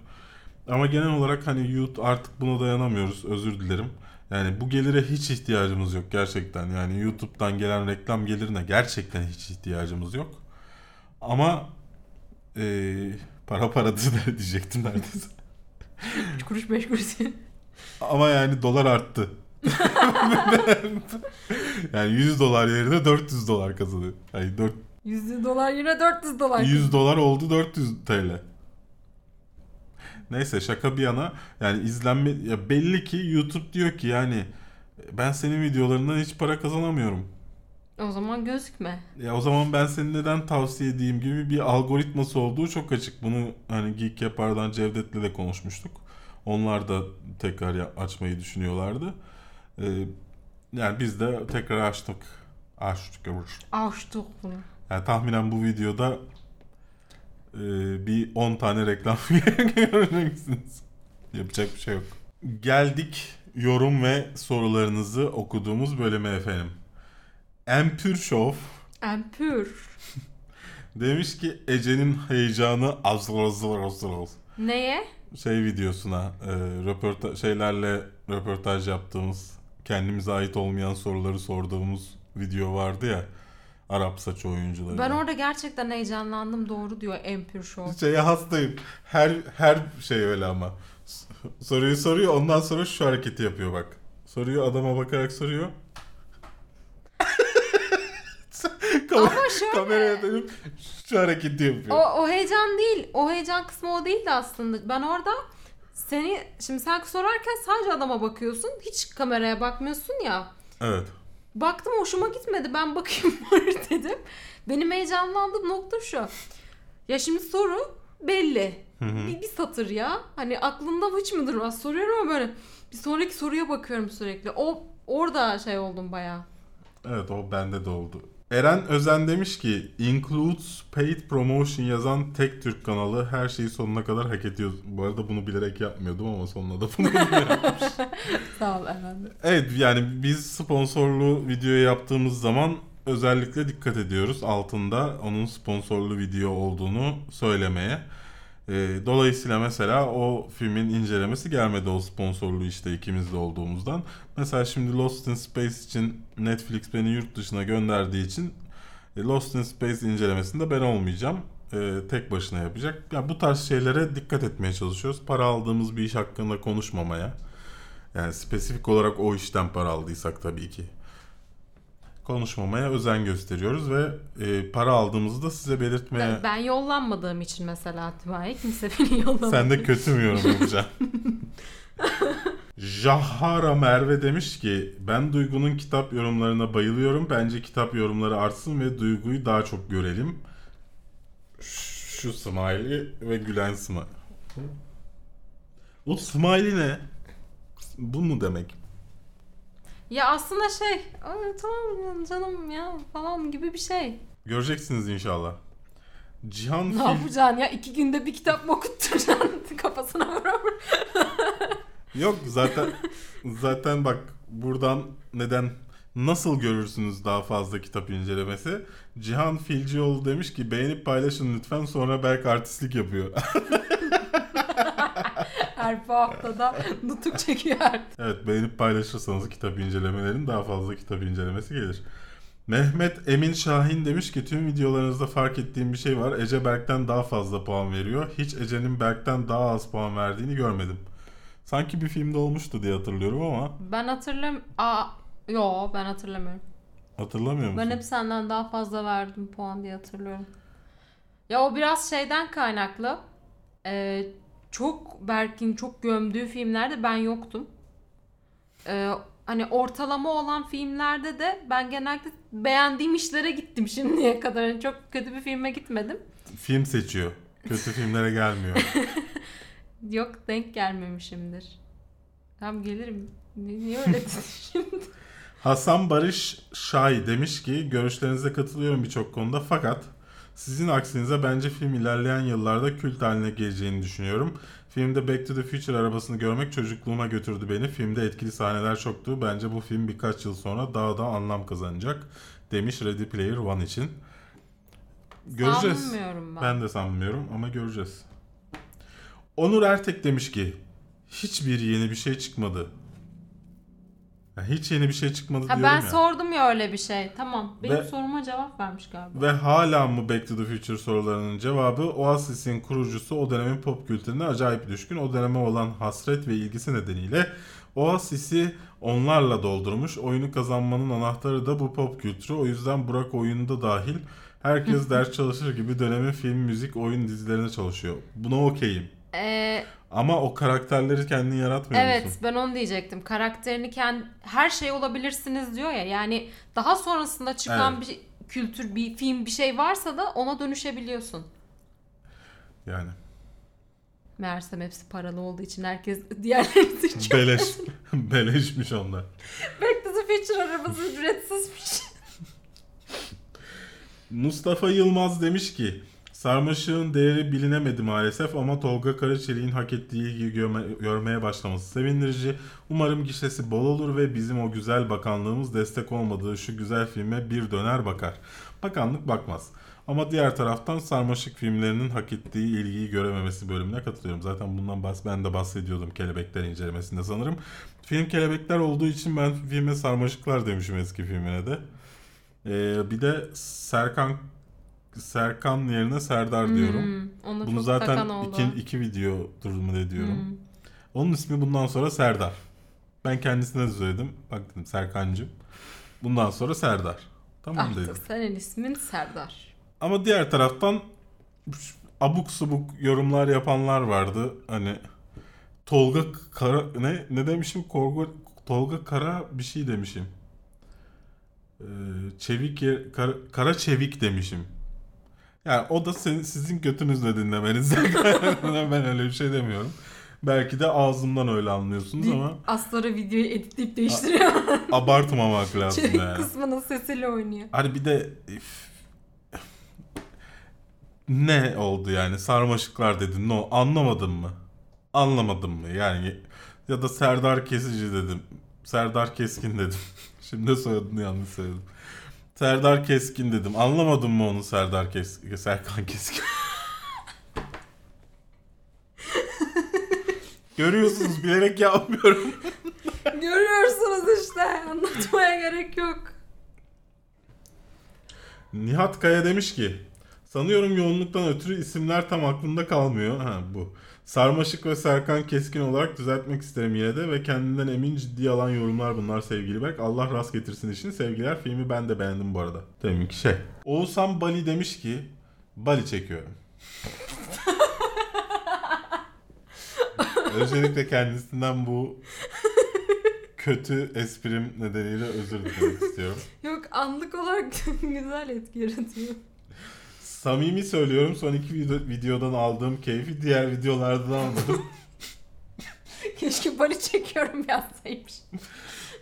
Speaker 2: Ama genel olarak hani YouTube artık buna dayanamıyoruz. Özür dilerim. Yani bu gelire hiç ihtiyacımız yok gerçekten. Yani YouTube'dan gelen reklam gelirine gerçekten hiç ihtiyacımız yok. Ama eee para paradır diyecektim neredeyse.
Speaker 1: 3 kuruş 5 kuruş.
Speaker 2: Ama yani dolar arttı. yani 100 dolar yerine 400 dolar kazanıyor. Yani 4,
Speaker 1: 100 dolar yine 400 dolar.
Speaker 2: 100 dolar oldu 400 TL. Neyse şaka bir yana yani izlenme ya belli ki YouTube diyor ki yani ben senin videolarından hiç para kazanamıyorum.
Speaker 1: O zaman gözükme.
Speaker 2: Ya o zaman ben seni neden tavsiye edeyim gibi bir algoritması olduğu çok açık. Bunu hani Geek Yapar'dan Cevdet'le de konuşmuştuk. Onlar da tekrar açmayı düşünüyorlardı. Ee, yani biz de tekrar açtık. Açtık.
Speaker 1: Açtık bunu.
Speaker 2: Yani tahminen bu videoda e, bir 10 tane reklam göreceksiniz. Yapacak bir şey yok. Geldik yorum ve sorularınızı okuduğumuz bölüme efendim. Empür Show
Speaker 1: Empür.
Speaker 2: demiş ki Ece'nin heyecanı azır azır azır azır.
Speaker 1: Neye?
Speaker 2: Şey videosuna e, röporta şeylerle röportaj yaptığımız kendimize ait olmayan soruları sorduğumuz video vardı ya Arap saçı oyuncuları.
Speaker 1: Ben orada gerçekten heyecanlandım. Doğru diyor Empür Show.
Speaker 2: Şeye hastayım. Her her şey öyle ama. Soruyu soruyor ondan sonra şu hareketi yapıyor bak. Soruyor adama bakarak soruyor.
Speaker 1: Ama şöyle-
Speaker 2: Kameraya dönüp şu hareketi yapıyor.
Speaker 1: O, o heyecan değil. O heyecan kısmı o değildi aslında. Ben orada seni şimdi sen sorarken sadece adama bakıyorsun. Hiç kameraya bakmıyorsun ya.
Speaker 2: Evet.
Speaker 1: Baktım hoşuma gitmedi. Ben bakayım var dedim. Benim heyecanlandığım nokta şu. Ya şimdi soru belli. Bir, bir satır ya. Hani aklımda hiç mi durmaz soruyorum ama böyle bir sonraki soruya bakıyorum sürekli. O orada şey oldum bayağı.
Speaker 2: Evet o bende de oldu. Eren Özen demiş ki includes paid promotion yazan tek Türk kanalı her şeyi sonuna kadar hak ediyor. Bu arada bunu bilerek yapmıyordum ama sonunda da bunu
Speaker 1: Sağ ol efendim.
Speaker 2: Evet yani biz sponsorlu video yaptığımız zaman özellikle dikkat ediyoruz altında onun sponsorlu video olduğunu söylemeye. Ee, dolayısıyla mesela o filmin incelemesi gelmedi o sponsorlu işte ikimiz de olduğumuzdan. Mesela şimdi Lost in Space için Netflix beni yurt dışına gönderdiği için e, Lost in Space incelemesinde ben olmayacağım. Ee, tek başına yapacak. Ya bu tarz şeylere dikkat etmeye çalışıyoruz. Para aldığımız bir iş hakkında konuşmamaya. Yani spesifik olarak o işten para aldıysak tabii ki. Konuşmamaya özen gösteriyoruz ve e, para aldığımızı da size belirtmeye...
Speaker 1: Ben, ben yollanmadığım için mesela Atiba'ya kimse beni yollamadı.
Speaker 2: Sen de kötü mü yorum yapacaksın? Jahara Merve demiş ki ben Duygu'nun kitap yorumlarına bayılıyorum. Bence kitap yorumları artsın ve Duygu'yu daha çok görelim. Şu smiley ve gülen smiley. O smiley ne? Bu mu demek?
Speaker 1: Ya aslında şey "Aa, tamam canım ya falan gibi bir şey.
Speaker 2: Göreceksiniz inşallah. Cihan
Speaker 1: Ne
Speaker 2: Fil...
Speaker 1: yapacaksın ya? iki günde bir kitap mı okutturacaksın kafasına vura?
Speaker 2: Yok zaten zaten bak buradan neden nasıl görürsünüz daha fazla kitap incelemesi? Cihan Filcioğlu demiş ki beğenip paylaşın lütfen sonra Berk artistlik yapıyor.
Speaker 1: Her bu haftada nutuk çekiyor
Speaker 2: evet beğenip paylaşırsanız kitap incelemelerin daha fazla kitap incelemesi gelir. Mehmet Emin Şahin demiş ki tüm videolarınızda fark ettiğim bir şey var. Ece Berk'ten daha fazla puan veriyor. Hiç Ece'nin Berk'ten daha az puan verdiğini görmedim. Sanki bir filmde olmuştu diye hatırlıyorum ama
Speaker 1: Ben hatırlam... Aa, yo ben hatırlamıyorum.
Speaker 2: hatırlamıyor musun?
Speaker 1: Ben hep senden daha fazla verdim puan diye hatırlıyorum. Ya o biraz şeyden kaynaklı. Ee, çok Berk'in çok gömdüğü filmlerde ben yoktum. Ee, hani ortalama olan filmlerde de ben genelde beğendiğim işlere gittim şimdiye kadar. Yani çok kötü bir filme gitmedim.
Speaker 2: Film seçiyor. Kötü filmlere gelmiyor.
Speaker 1: Yok denk gelmemişimdir. Tam gelirim. Ni- Niye öyle şimdi?
Speaker 2: Hasan Barış Şahi demiş ki görüşlerinize katılıyorum birçok konuda fakat sizin aksinize bence film ilerleyen yıllarda kült haline geleceğini düşünüyorum. Filmde Back to the Future arabasını görmek çocukluğuma götürdü beni. Filmde etkili sahneler çoktu. Bence bu film birkaç yıl sonra daha da anlam kazanacak demiş Ready Player One için. Göreceğiz.
Speaker 1: Sanmıyorum ben.
Speaker 2: Ben de sanmıyorum ama göreceğiz. Onur Ertek demiş ki hiçbir yeni bir şey çıkmadı. Ya hiç yeni bir şey çıkmadı
Speaker 1: Ha,
Speaker 2: diyorum
Speaker 1: ben
Speaker 2: ya.
Speaker 1: sordum ya öyle bir şey. Tamam. Benim
Speaker 2: Ve-
Speaker 1: soruma cevap vermiş galiba.
Speaker 2: Ve hala mı Back to the Future sorularının cevabı Oasis'in kurucusu o dönemin pop kültürüne acayip düşkün. O döneme olan hasret ve ilgisi nedeniyle Oasis'i onlarla doldurmuş. Oyunu kazanmanın anahtarı da bu pop kültürü. O yüzden Burak oyunda dahil herkes ders çalışır gibi dönemin film, müzik, oyun dizilerine çalışıyor. Buna okeyim.
Speaker 1: Ee,
Speaker 2: Ama o karakterleri kendin yaratmıyor
Speaker 1: evet
Speaker 2: musun?
Speaker 1: ben onu diyecektim. Karakterini kend her şey olabilirsiniz diyor ya. Yani daha sonrasında çıkan
Speaker 2: Evet.
Speaker 1: bir kültür, bir film, bir şey varsa da ona dönüşebiliyorsun.
Speaker 2: Yani.
Speaker 1: Meğersem hepsi paralı olduğu için herkes diğerlerini seçiyor.
Speaker 2: Beleş. Beleşmiş onlar.
Speaker 1: Back to the Future arabası ücretsizmiş.
Speaker 2: Mustafa Yılmaz demiş ki Sarmaşığın değeri bilinemedi maalesef ama Tolga Karaçelik'in hak ettiği ilgi görme- görmeye başlaması sevindirici. Umarım gişesi bol olur ve bizim o güzel bakanlığımız destek olmadığı şu güzel filme bir döner bakar. Bakanlık bakmaz. Ama diğer taraftan Sarmaşık filmlerinin hak ettiği ilgiyi görememesi bölümüne katılıyorum. Zaten bundan bahs ben de bahsediyordum Kelebekler incelemesinde sanırım. Film Kelebekler olduğu için ben filme Sarmaşıklar demişim eski filmine de. Ee, bir de Serkan Serkan yerine Serdar diyorum.
Speaker 1: Hmm, ona
Speaker 2: Bunu
Speaker 1: çok
Speaker 2: zaten iki, iki video durumu da diyorum.
Speaker 1: Hmm.
Speaker 2: Onun ismi bundan sonra Serdar. Ben kendisine de söyledim. Bak dedim Serkancığım. Bundan sonra Serdar. Tamam
Speaker 1: Artık
Speaker 2: dedim.
Speaker 1: senin ismin Serdar.
Speaker 2: Ama diğer taraftan abuk subuk yorumlar yapanlar vardı. Hani Tolga Kara ne ne demişim? Korgo, Tolga Kara bir şey demişim. Ee, çevik yer- kara, kara çevik demişim. Yani o da senin, sizin götünüzle dinlemeniz. ben öyle bir şey demiyorum. Belki de ağzımdan öyle anlıyorsunuz ama
Speaker 1: Asları videoyu editleyip değiştiriyor.
Speaker 2: abartmamak lazım
Speaker 1: Çevik
Speaker 2: yani.
Speaker 1: kısmının sesiyle oynuyor.
Speaker 2: Hani bir de ne oldu yani sarmaşıklar dedin no anlamadın mı? Anlamadın mı yani ya da Serdar Kesici dedim. Serdar Keskin dedim. Şimdi soyadını yanlış söyledim. Serdar Keskin dedim. Anlamadın mı onu Serdar Keskin? Serkan Keskin. Görüyorsunuz bilerek yapmıyorum.
Speaker 1: Görüyorsunuz işte. Anlatmaya gerek yok.
Speaker 2: Nihat Kaya demiş ki Sanıyorum yoğunluktan ötürü isimler tam aklımda kalmıyor. Ha bu. Sarmaşık ve Serkan Keskin olarak düzeltmek isterim yine de ve kendinden emin ciddiye alan yorumlar bunlar sevgili Berk. Allah rast getirsin işini. Sevgiler filmi ben de beğendim bu arada. Deminki şey. Oğuzhan Bali demiş ki Bali çekiyorum. Özellikle kendisinden bu kötü esprim nedeniyle özür dilemek istiyorum.
Speaker 1: Yok anlık olarak güzel etki yaratıyor.
Speaker 2: Samimi söylüyorum son iki video- videodan aldığım keyfi diğer videolardan almadım.
Speaker 1: Keşke bali çekiyorum yazsaymış.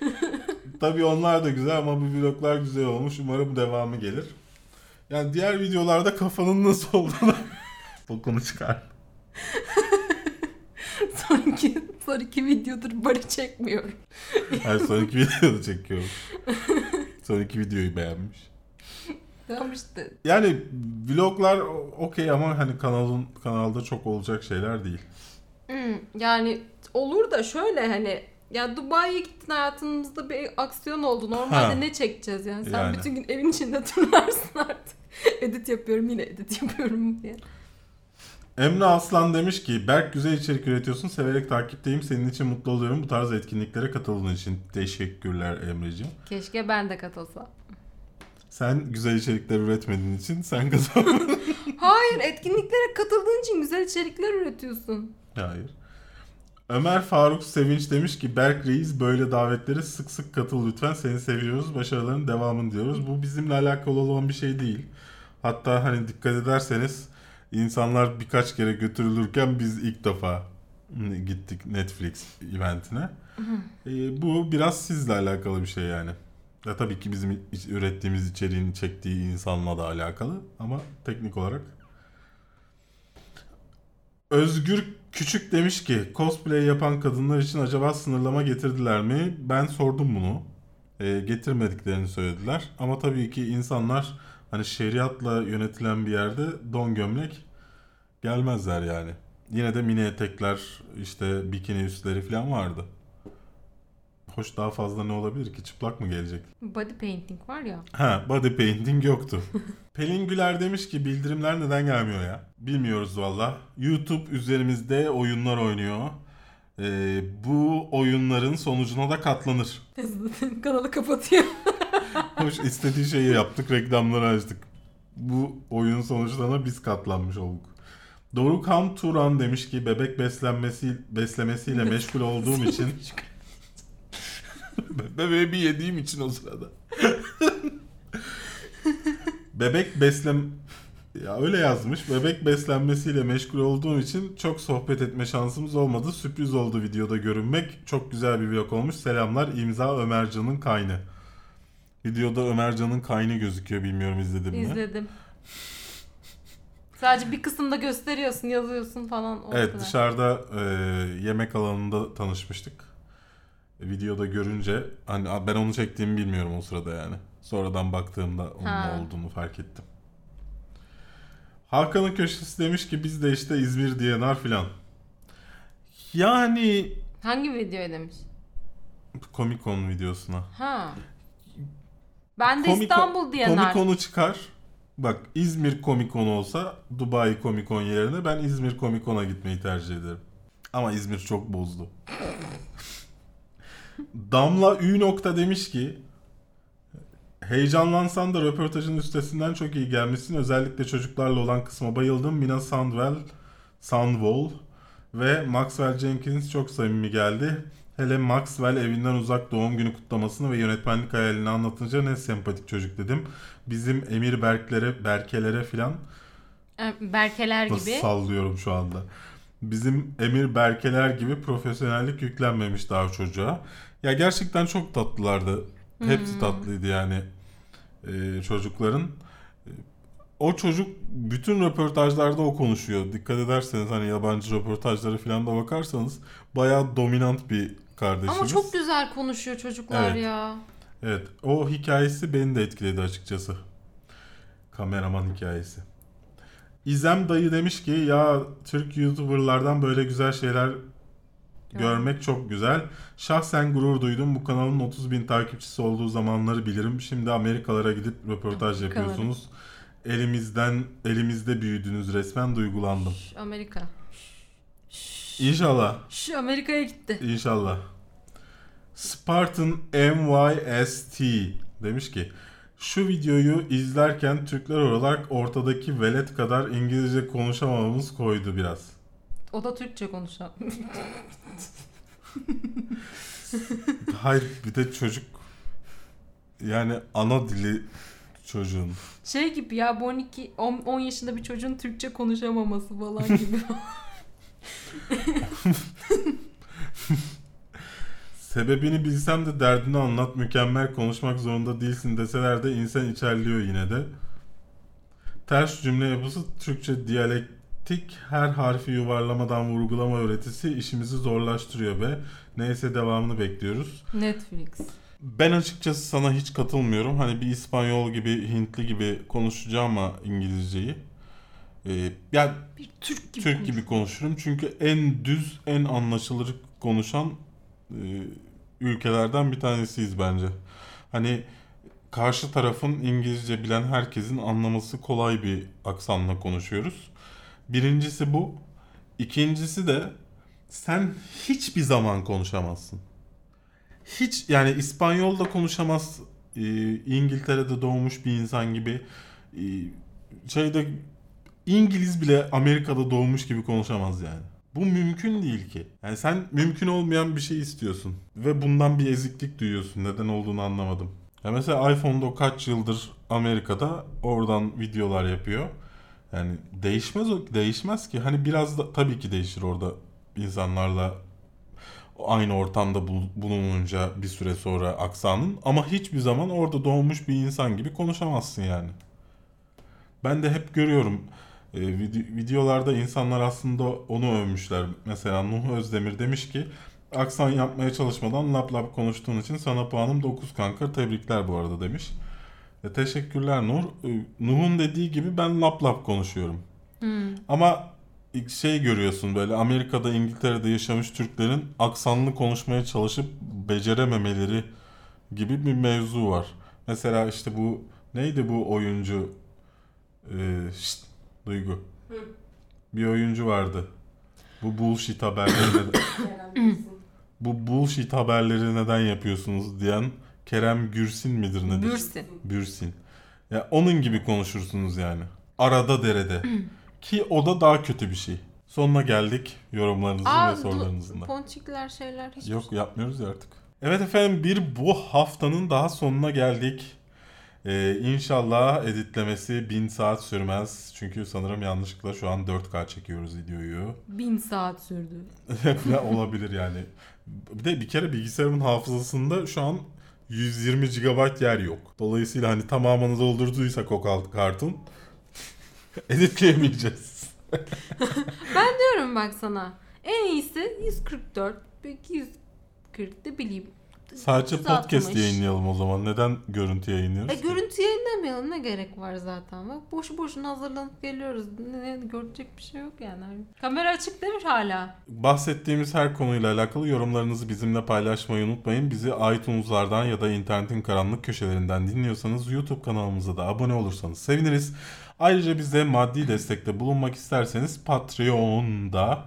Speaker 2: Tabii onlar da güzel ama bu vloglar güzel olmuş. Umarım devamı gelir. Yani diğer videolarda kafanın nasıl olduğunu bokunu çıkar.
Speaker 1: Son iki, son iki videodur bali çekmiyorum.
Speaker 2: Her son iki videoda çekiyorum. Son iki videoyu beğenmiş.
Speaker 1: İşte.
Speaker 2: Yani vloglar okey ama hani kanalın kanalda çok olacak şeyler değil.
Speaker 1: Hmm, yani olur da şöyle hani ya Dubai'ye gittin hayatımızda bir aksiyon oldu. Normalde
Speaker 2: Ha.
Speaker 1: ne çekeceğiz yani? Sen
Speaker 2: Yani.
Speaker 1: bütün gün evin içinde turlarsın artık. edit yapıyorum yine edit yapıyorum diye.
Speaker 2: Emre Aslan demiş ki Berk güzel içerik üretiyorsun. Severek takipteyim. Senin için mutlu oluyorum. Bu tarz etkinliklere katıldığın için teşekkürler Emre'ciğim.
Speaker 1: Keşke ben de katılsam.
Speaker 2: Sen güzel içerikler üretmediğin için sen kazandın.
Speaker 1: Hayır etkinliklere katıldığın için güzel içerikler üretiyorsun.
Speaker 2: Hayır. Ömer Faruk Sevinç demiş ki Berk Reis böyle davetlere sık sık katıl lütfen. Seni seviyoruz. Başarıların devamını diyoruz. Bu bizimle alakalı olan bir şey değil. Hatta hani dikkat ederseniz insanlar birkaç kere götürülürken biz ilk defa gittik Netflix eventine. Ee, bu biraz sizle alakalı bir şey yani. Ya tabii ki bizim ürettiğimiz içeriğin çektiği insanla da alakalı ama teknik olarak. Özgür Küçük demiş ki cosplay yapan kadınlar için acaba sınırlama getirdiler mi? Ben sordum bunu. Ee, getirmediklerini söylediler. Ama tabii ki insanlar hani şeriatla yönetilen bir yerde don gömlek gelmezler yani. Yine de mini etekler işte bikini üstleri falan vardı. Hoş daha fazla ne olabilir ki? Çıplak mı gelecek?
Speaker 1: Body painting var ya.
Speaker 2: Ha, body painting yoktu. Pelin Güler demiş ki bildirimler neden gelmiyor ya? Bilmiyoruz valla. YouTube üzerimizde oyunlar oynuyor. Ee, bu oyunların sonucuna da katlanır.
Speaker 1: Kanalı kapatıyor.
Speaker 2: Hoş istediği şeyi yaptık, reklamları açtık. Bu oyun sonuçlarına biz katlanmış olduk. Dorukhan Turan demiş ki bebek beslenmesi beslemesiyle meşgul olduğum için bebeği bir yediğim için o sırada. bebek beslem ya öyle yazmış. Bebek beslenmesiyle meşgul olduğum için çok sohbet etme şansımız olmadı. Sürpriz oldu videoda görünmek. Çok güzel bir vlog olmuş. Selamlar. İmza Ömercan'ın kaynı. Videoda Ömercan'ın kaynı gözüküyor. Bilmiyorum izledim mi?
Speaker 1: İzledim. Sadece bir kısımda gösteriyorsun, yazıyorsun falan. o
Speaker 2: Evet
Speaker 1: kadar.
Speaker 2: dışarıda e, yemek alanında tanışmıştık. Videoda görünce hani ben onu çektiğimi bilmiyorum o sırada yani. Sonradan baktığımda onun
Speaker 1: Ha.
Speaker 2: olduğunu fark ettim. Hakan'ın köşesi demiş ki biz de işte İzmir DNR filan. Yani
Speaker 1: Hangi videoya demiş?
Speaker 2: Comic Con videosuna.
Speaker 1: Ha. Ben de
Speaker 2: Comic-
Speaker 1: İstanbul diyenler.
Speaker 2: Comic Con'u çıkar. Bak İzmir Comic Con olsa Dubai Comic Con yerine ben İzmir Comic Con'a gitmeyi tercih ederim. Ama İzmir çok bozdu. Damla Ü nokta demiş ki Heyecanlansan da röportajın üstesinden çok iyi gelmişsin. Özellikle çocuklarla olan kısma bayıldım. Mina Sandwell, Sandwall ve Maxwell Jenkins çok samimi geldi. Hele Maxwell evinden uzak doğum günü kutlamasını ve yönetmenlik hayalini anlatınca ne sempatik çocuk dedim. Bizim Emir Berklere, Berkelere filan
Speaker 1: E, Berkeler
Speaker 2: Nasıl
Speaker 1: gibi.
Speaker 2: sallıyorum şu anda. Bizim Emir Berkeler gibi profesyonellik yüklenmemiş daha çocuğa. Ya gerçekten çok tatlılardı. Hepsi tatlıydı yani e, çocukların. E, O çocuk bütün röportajlarda o konuşuyor. Dikkat ederseniz hani yabancı röportajları falan da bakarsanız bayağı dominant bir kardeşimiz.
Speaker 1: Ama çok güzel konuşuyor çocuklar
Speaker 2: Evet.
Speaker 1: ya.
Speaker 2: Evet o hikayesi beni de etkiledi açıkçası. Kameraman hikayesi. İzem dayı demiş ki ya Türk YouTuber'lardan böyle güzel şeyler görmek çok güzel. Şahsen gurur duydum. Bu kanalın 30 bin takipçisi olduğu zamanları bilirim. Şimdi Amerikalara gidip röportaj yapıyorsunuz. Elimizden elimizde büyüdünüz resmen duygulandım.
Speaker 1: Şş, Amerika.
Speaker 2: İnşallah.
Speaker 1: Şu Amerika'ya gitti.
Speaker 2: İnşallah. Spartan MYST demiş ki şu videoyu izlerken Türkler olarak ortadaki velet kadar İngilizce konuşamamamız koydu biraz.
Speaker 1: O da Türkçe konuşan.
Speaker 2: Hayır bir de çocuk yani ana dili çocuğun.
Speaker 1: şey gibi ya bu 12 10, 10 yaşında bir çocuğun Türkçe konuşamaması falan gibi.
Speaker 2: Sebebini bilsem de derdini anlat mükemmel konuşmak zorunda değilsin deseler de insan içerliyor yine de. Ters cümle yapısı Türkçe diyalektik her harfi yuvarlamadan vurgulama öğretisi işimizi zorlaştırıyor be. Neyse devamını bekliyoruz.
Speaker 1: Netflix.
Speaker 2: Ben açıkçası sana hiç katılmıyorum. Hani bir İspanyol gibi, Hintli gibi konuşacağım ama İngilizceyi. Ee, yani
Speaker 1: Bir Türk gibi.
Speaker 2: Türk gibi konuşurum. Çünkü en düz, en anlaşılır konuşan e, ülkelerden bir tanesiyiz bence. Hani karşı tarafın İngilizce bilen herkesin anlaması kolay bir aksanla konuşuyoruz. Birincisi bu. İkincisi de sen hiçbir zaman konuşamazsın. Hiç yani İspanyolda konuşamaz. e, İngiltere'de doğmuş bir insan gibi e, şeyde İngiliz bile Amerika'da doğmuş gibi konuşamaz yani. Bu mümkün değil ki. Yani sen mümkün olmayan bir şey istiyorsun. Ve bundan bir eziklik duyuyorsun. Neden olduğunu anlamadım. Ya mesela iPhone'da kaç yıldır Amerika'da oradan videolar yapıyor. Yani değişmez o değişmez ki. Hani biraz da tabii ki değişir orada insanlarla aynı ortamda bul- bulununca bir süre sonra aksanın ama hiçbir zaman orada doğmuş bir insan gibi konuşamazsın yani. Ben de hep görüyorum e, vide- videolarda insanlar aslında onu övmüşler. Mesela Nuh Özdemir demiş ki aksan yapmaya çalışmadan lap lap konuştuğun için sana puanım 9 kanka tebrikler bu arada demiş. E, teşekkürler Nur. E, Nuh'un dediği gibi ben lap lap konuşuyorum. Ama ilk şey görüyorsun böyle Amerika'da İngiltere'de yaşamış Türklerin aksanlı konuşmaya çalışıp becerememeleri gibi bir mevzu var. Mesela işte bu neydi bu oyuncu ee, şşt, Duygu.
Speaker 4: Hı.
Speaker 2: Bir oyuncu vardı. Bu bullshit haberleri neden, bu bullshit haberleri neden yapıyorsunuz diyen Kerem Gürsin midir nedir?
Speaker 1: Bürsin.
Speaker 2: Bürsin. Ya onun gibi konuşursunuz yani. Arada derede. Ki o da daha kötü bir şey. Sonuna geldik yorumlarınızın
Speaker 1: Aa,
Speaker 2: ve sorularınızın da.
Speaker 1: ponçikler şeyler hiç
Speaker 2: Yok yapmıyoruz ya artık. Evet efendim bir bu haftanın daha sonuna geldik. Ee, inşallah editlemesi 1000 saat sürmez. Çünkü sanırım yanlışlıkla şu an 4K çekiyoruz videoyu.
Speaker 1: bin saat sürdü.
Speaker 2: Ya olabilir yani. Bir de bir kere bilgisayarımın hafızasında şu an 120 GB yer yok. Dolayısıyla hani tamamını doldurduysak o kartın editleyemeyeceğiz.
Speaker 1: Diyorum bak sana. En iyisi 144. Belki 140 da bileyim.
Speaker 2: Sadece
Speaker 1: 160.
Speaker 2: podcast yayınlayalım o zaman. Neden görüntü yayınlıyoruz?
Speaker 1: E
Speaker 2: ki?
Speaker 1: görüntü yayınlamayalım ne gerek var zaten. Bak boşu boşuna hazırlanıp geliyoruz. Ne, ne- görecek bir şey yok yani. Kamera açık demiş hala.
Speaker 2: Bahsettiğimiz her konuyla alakalı yorumlarınızı bizimle paylaşmayı unutmayın. Bizi iTunes'lardan ya da internetin karanlık köşelerinden dinliyorsanız YouTube kanalımıza da abone olursanız seviniriz. Ayrıca bize maddi destekte bulunmak isterseniz Patreon'da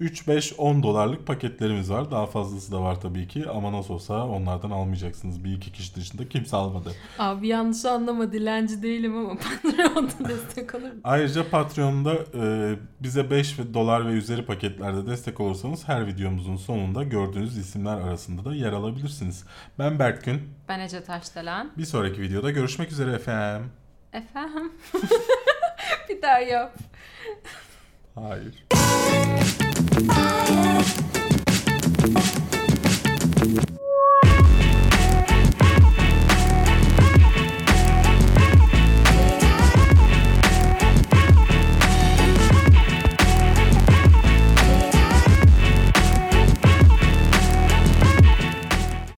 Speaker 2: 3-5-10 dolarlık paketlerimiz var. Daha fazlası da var tabii ki ama nasıl olsa onlardan almayacaksınız. Bir iki kişi dışında kimse almadı.
Speaker 1: Abi yanlış anlama dilenci değilim ama Patreon'da destek olurum.
Speaker 2: Ayrıca Patreon'da e, bize 5 dolar ve üzeri paketlerde destek olursanız her videomuzun sonunda gördüğünüz isimler arasında da yer alabilirsiniz. Ben Berkgün.
Speaker 1: Ben Ece Taşdelen.
Speaker 2: Bir sonraki videoda görüşmek üzere efendim.
Speaker 1: Efendim? bir daha yap.
Speaker 2: Hayır.
Speaker 5: Thank you.